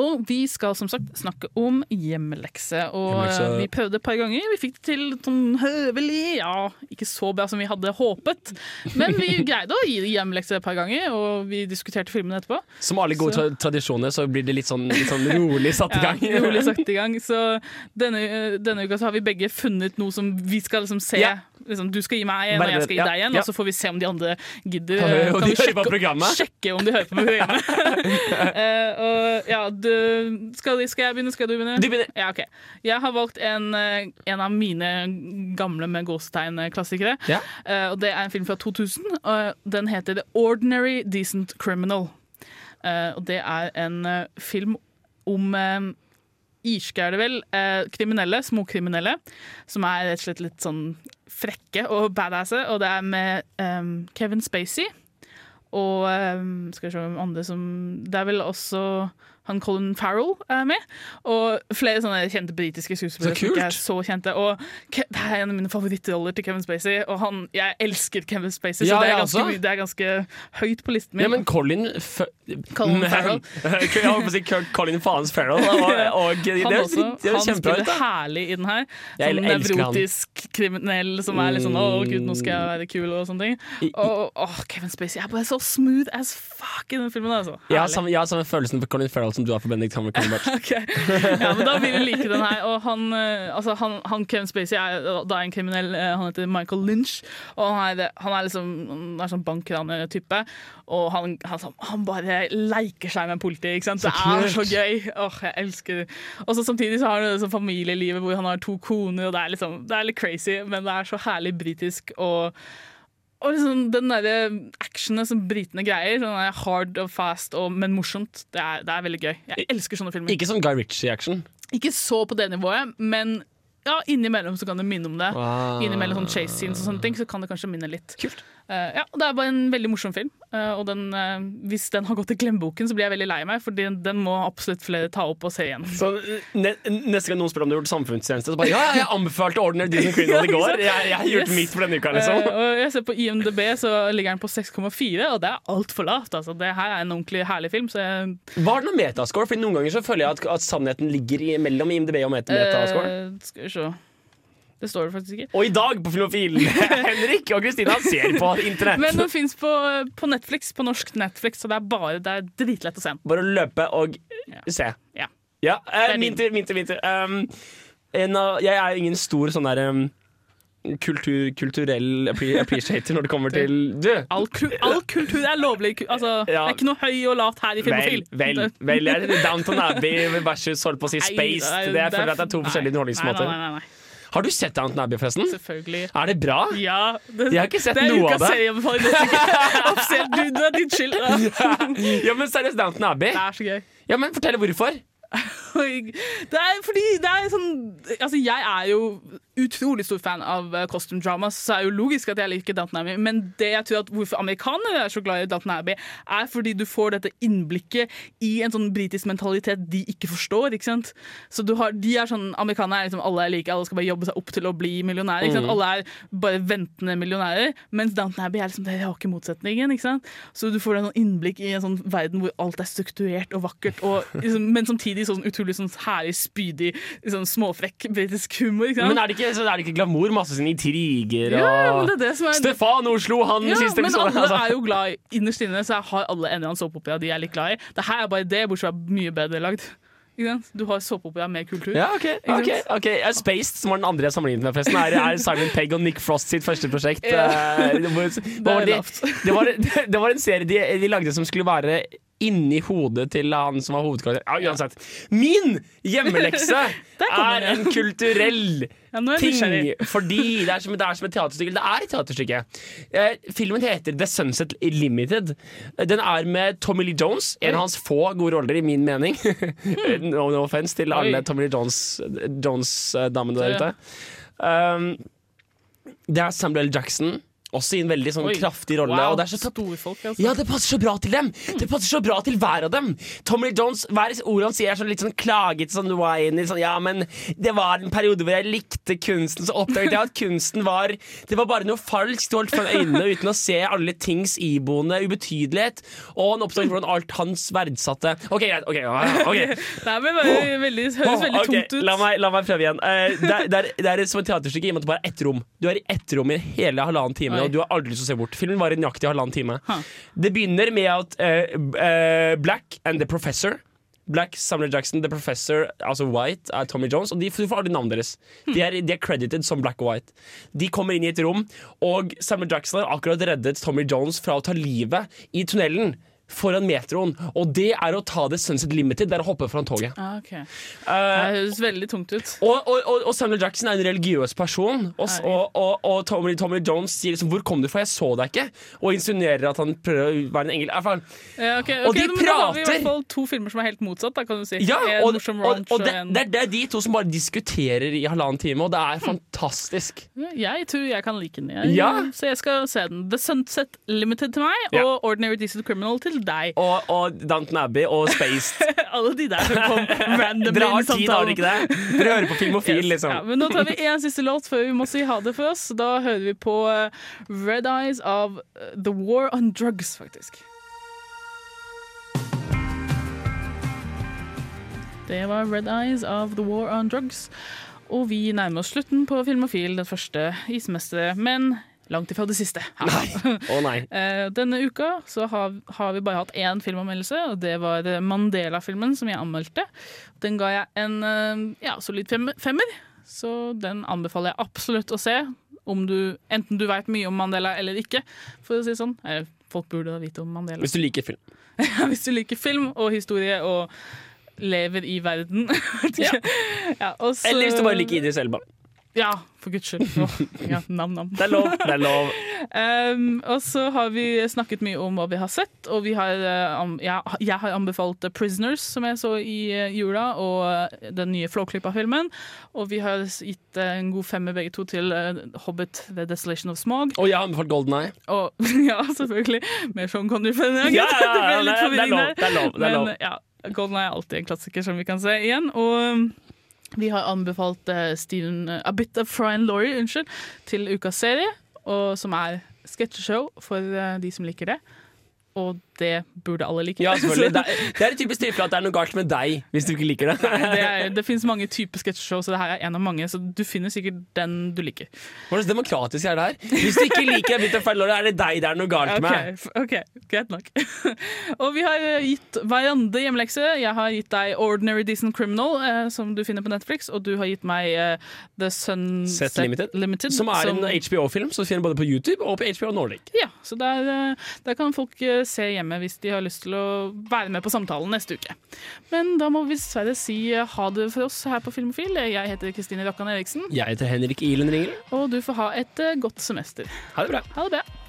Og vi skal som sagt snakke om hjemmelekse. Og Hjemmelekse. eh, vi prøvde et par ganger. Vi fikk det til sånn høvelig. Ja, ikke så bra som vi hadde håpet. Men vi greide å gi hjemmelekse et par ganger, og vi diskuterte filmene etterpå. Som alle gode Så- tra tradisjoner så blir det litt sånn, litt sånn rolig satt i gang. Ja, rolig satt i gang. Så denne, denne uka så har vi begge funnet noe som vi skal liksom se. Ja. Liksom, du skal gi meg en, og jeg skal gi deg en, og så får vi se om de andre gidder. Kan, vi, Kan vi programmet. sjekke om de hører på programmet. uh, og ja, du, skal, skal jeg begynne? Skal du begynne? Du begynner. Ja, ok. Jeg har valgt en, eh, en av mine gamle med gåsetegn-klassikere. Ja. Uh, og det er en film fra 2000. og den heter The Ordinary Decent Criminal. Uh, og det er en film om uh, irske, er det vel, eh, kriminelle, småkriminelle, som er rett og slett litt sånn frekke og badasse. Og det er med um, Kevin Spacey. Og um, skal vi se om andre som Det er vel også han Colin Farrell er med. Og flere sånne kjente britiske skuespillere. Så som ikke er så kjente Og Ke det er en av mine favorittroller til Kevin Spacey. Og han, jeg elsker Kevin Spacey, Ja, så det er, ganske, det er ganske høyt på listen min. Ja, men Colin F Colin Farrell. Jeg holdt på å si Colin Faens Farrell. Og, og det, han også, det han spiller ut, herlig i den her. Sånn nevrotisk kriminell som er litt sånn 'Å, gud, nå skal jeg være kul', og sånne ting. I- Og Kevin Spacey er bare så smooth as fuck i den filmen. Altså. Jeg har, Herlig. samme, jeg har samme følelsen på Colin Farrell som du har for Benedict Cumberbatch. okay. Ja, men da vil jeg like den her. Og han, eh, altså han, han Kevin Spacey er da en kriminell, eh, han heter Michael Lynch. Og han er, han er liksom Han er sånn bankraner-type. Og han, han, sånn- han bare leker seg med politiet. Ikke sant? Så Det er så gøy. Åh, jeg elsker det. Og så samtidig så har han det sånn familielivet hvor han har to koner, og det er, liksom, det er litt crazy, men det er så herlig britisk. og og liksom den derre actionet som britene greier, sånn der hard og fast, og, men morsomt, det er, det er veldig gøy. Jeg elsker sånne filmer. Ikke sånn Guy Ritchie-action. Ikke så på det nivået, men ja, innimellom så kan det minne om det. Wow. Innimellom sånn chase scenes og sånne ting, så kan det kanskje minne litt. Eh, ja, og Det er bare en veldig morsom film, eh, og den, eh, hvis den har gått i glemmeboken, så blir jeg veldig lei meg, for den, den må absolutt flere ta opp og se igjen. Så ne Neste gang noen spør om du har gjort samfunnstjeneste, så bare ja, ja, jeg anbefalte Ordinary Disney Criminal i Ja, går. Jeg, jeg har gjort Yes. mitt for denne uka, Eh, liksom. og jeg ser På IMDb så ligger den på 6,4, og det er altfor lavt. Altså. Det her er en ordentlig herlig film. Så jeg, Hva er det noen metascore? For Noen ganger så føler jeg at, at sannheten ligger i, mellom IMDb og meta metascore. Uh, skal vi se Det står det faktisk ikke. Og i dag på Filmofil, Henrik og Kristina ser på internett. Men den fins på, på Netflix, på norsk Netflix, så det er bare Det er dritlett å se den. Bare å løpe og se. Ja. Ja, eh, min tur, min tur. Um, jeg er ingen stor sånn derre um, kultur, kulturell appreciator når det kommer til Du! All, all kultur er lovlig. Altså, ja. Det er ikke noe høy og lavt her i Filmofil. vel, vel vel Downton Abbey versus holdt på å si Spaced. Det, jeg er- føler at det er to forskjellige underholdningsmåter. Nei, nei, nei, nei. Har du sett Downton Abbey, forresten? Selvfølgelig. Er det bra? Ja, det, Jeg har ikke sett noe av det. det. er neste uke. Offisielt, du, det er din skyld. Ja, men seriøst, Downton Abbey? Det er så gøy. Ja, men Fortell hvorfor. Det er fordi det er sånn Altså, jeg er jo utrolig stor fan av uh, costume dramas, så er det jo logisk at jeg liker Downton Abbey. Men det jeg tror at hvorfor amerikanere er så glad i Downton Abbey, er fordi du får dette innblikket i en sånn britisk mentalitet de ikke forstår. ikke sant? Så du har, de er sånn, Amerikanere er liksom alle er like, alle skal bare jobbe seg opp til å bli millionærer. ikke sant? Mm. Alle er bare ventende millionærer, mens Downton Abbey er liksom den rake motsetningen. ikke sant? Så du får en sånn innblikk i en sånn verden hvor alt er strukturert og vakkert, og, liksom, men samtidig sånn utrolig sånn herlig spydig, sånn småfrekk britisk humor. Men er det ikke, så er det ikke glamour? Masse sånne intriger og Ja, men det er det som er- Stefan Oslo, han Ja, siste men alle altså. er jo glad i innerst inne, så jeg har alle en eller annen såpeopera de er litt glad i. Det her er bare det, bortsett fra mye bedre lagd. Du har såpeopera med kultur. Ja, ok, okay, okay. Spaced, som var den andre jeg sammenlignet med, forresten, er, er Simon Pegg og Nick Frost sitt første prosjekt. Ja. Det, var det, det, var, det var en serie de, de lagde som skulle være inni hodet til han som var hovedkarakter. Ja, uansett. Min hjemmelekse er en kulturell Ja, ting. Fordi det er, som, det er som et teaterstykke. Det er et teaterstykke. Eh, filmen heter The Sunset Limited. Den er med Tommy Lee Jones, en av hans få gode roller, i min mening. no, no offense til alle Oi. Tommy Lee Jones-damene Jones, der ute. Um, det er Samuel L. Jackson. Også i en veldig sånn Oi. kraftig rolle. Wow, Og det er så storfolk, altså. ja, det passer så bra til dem! Det passer så bra til hver av dem. Tommy Jones, hver ord han sier er sånn litt sånn klagete, sånn whiny. Sånn, ja, men det var en periode hvor jeg likte kunsten, så oppdaget jeg at kunsten var Det var bare noe falskt du holdt foran øynene uten å se alle tings iboende ubetydelighet. Og han oppdaget hvordan alt hans verdsatte OK, greit. ok, ja, ok. Det er vel veldig, høres veldig okay. tungt ut. La meg, la meg prøve igjen. Uh, det, er, det, er, det er som et teaterstykke i og med at det bare er ett rom. Du er i ett rom i hele halvannen time. Og du har aldri lyst til å se bort. Filmen varer nøyaktig halvannen time. Det begynner med at uh, uh, Black and The Professor Black, Samuel Jackson, The Professor, altså White, er Tommy Jones. Og de du får aldri navnet deres. De er, de er credited som Black og White. De kommer inn i et rom, og Samuel Jackson har akkurat reddet Tommy Jones fra å ta livet i tunnelen foran metroen. Og det er å ta det Sunset Limited, det er å hoppe foran toget. Ah, okay. Eh, Det høres veldig tungt ut. og, og, og, og Samuel Jackson er en religiøs person. Og, Tommy, Tommy Jones sier liksom 'Hvor kom du fra? Jeg så deg ikke.' Og insinuerer at han prøver å være en engel. Ja, okay, okay, Og de prater! Da har vi i hvert fall to filmer som er helt motsatt. Da, kan du si Ja, og, det, det, det er de to som bare diskuterer i halvannen time, og det er fantastisk. Jeg tror jeg kan like den. Jeg, Ja. Så jeg skal se den. The Sunset Limited til meg, og Ordinary Decent Criminal til deg. Og, og Downton Abbey og Spaced. Alle de der som kom randomly Dere har tid, har dere ikke det? Dere hører på Filmofil, Yes. liksom. Ja, men nå tar vi en siste låt før vi må si ha det for oss. Da hører vi på eh, Red Eyes av eh, The War on Drugs, faktisk. Det var Red Eyes av The War on Drugs. Og vi nærmer oss slutten på Filmofil, den første i semesteret, men langt ifra det siste. Å nei. Eh, Denne uka så har, har vi bare hatt én filmanmeldelse, og det var Mandela-filmen som jeg anmeldte. Den ga jeg en eh, ja, solid femmer, så den anbefaler jeg absolutt å se. Om du, enten du veit mye om Mandela eller ikke, for å si sånn. Eh, Folk burde vite om Mandela. Hvis du liker film. Hvis du liker film og historie og lever i verden. ja. ja, og så- Eller hvis du bare liker Idris Elba. Ja, for guds skyld. Ja, nam, nam. Det er lov. Det er lov. Um, og så har vi snakket mye om hva vi har sett, og vi har, um, ja, jeg, har anbefalt 'Prisoners', som jeg så i eh, jula, og eh, den nye Flåklypa-filmen. Og vi har gitt en god femmer begge to til 'Hobbit The Desolation of Smog'. Og jeg har anbefalt Golden Eye. Og ja, selvfølgelig. Mer sånn kan du finne. Ja, ja, ja, det ble det litt er- det er lov, det er lov, Men ja, Golden Eye er alltid en klassiker som vi kan se igjen. Og um, vi har anbefalt uh, Steven, uh, A Bit of Fry and Laurie unnskyld, til ukas serie, og som er sketsjeshow for uh, de som liker det. Og det burde alle like. Ja, selvfølgelig. Det er, et typisk tilfelle at det er noe galt med deg hvis du ikke liker det. Nei, det, er, det finnes mange typer sketsjeshow, så det her er en av mange. Så du finner sikkert den du liker. Hvordan demokratisk er det her? Hvis du ikke liker Bitt of Fellore, er det deg det er noe galt Ok, med. ok, greit nok. og vi har eh, gitt hverandre hjemmelekse. Jeg har gitt deg Ordinary Decent Criminal, eh, som du finner på Netflix, og du har gitt meg eh, The Sunset Limited, Limited, som er en HBO-film som du finner både på YouTube og på HBO Nordic. Ja, så der, eh, der kan folk eh, se hjemme med hvis de har lyst til å være med på samtalen neste uke. Men da må vi dessverre si eh, ha det for oss her på Filmofil. Jeg heter Kristine Rakkan Eriksen. Jeg heter Henrik Ilen Ringerud. Og du får ha et eh, godt semester. Ha det bra. Ha det bra.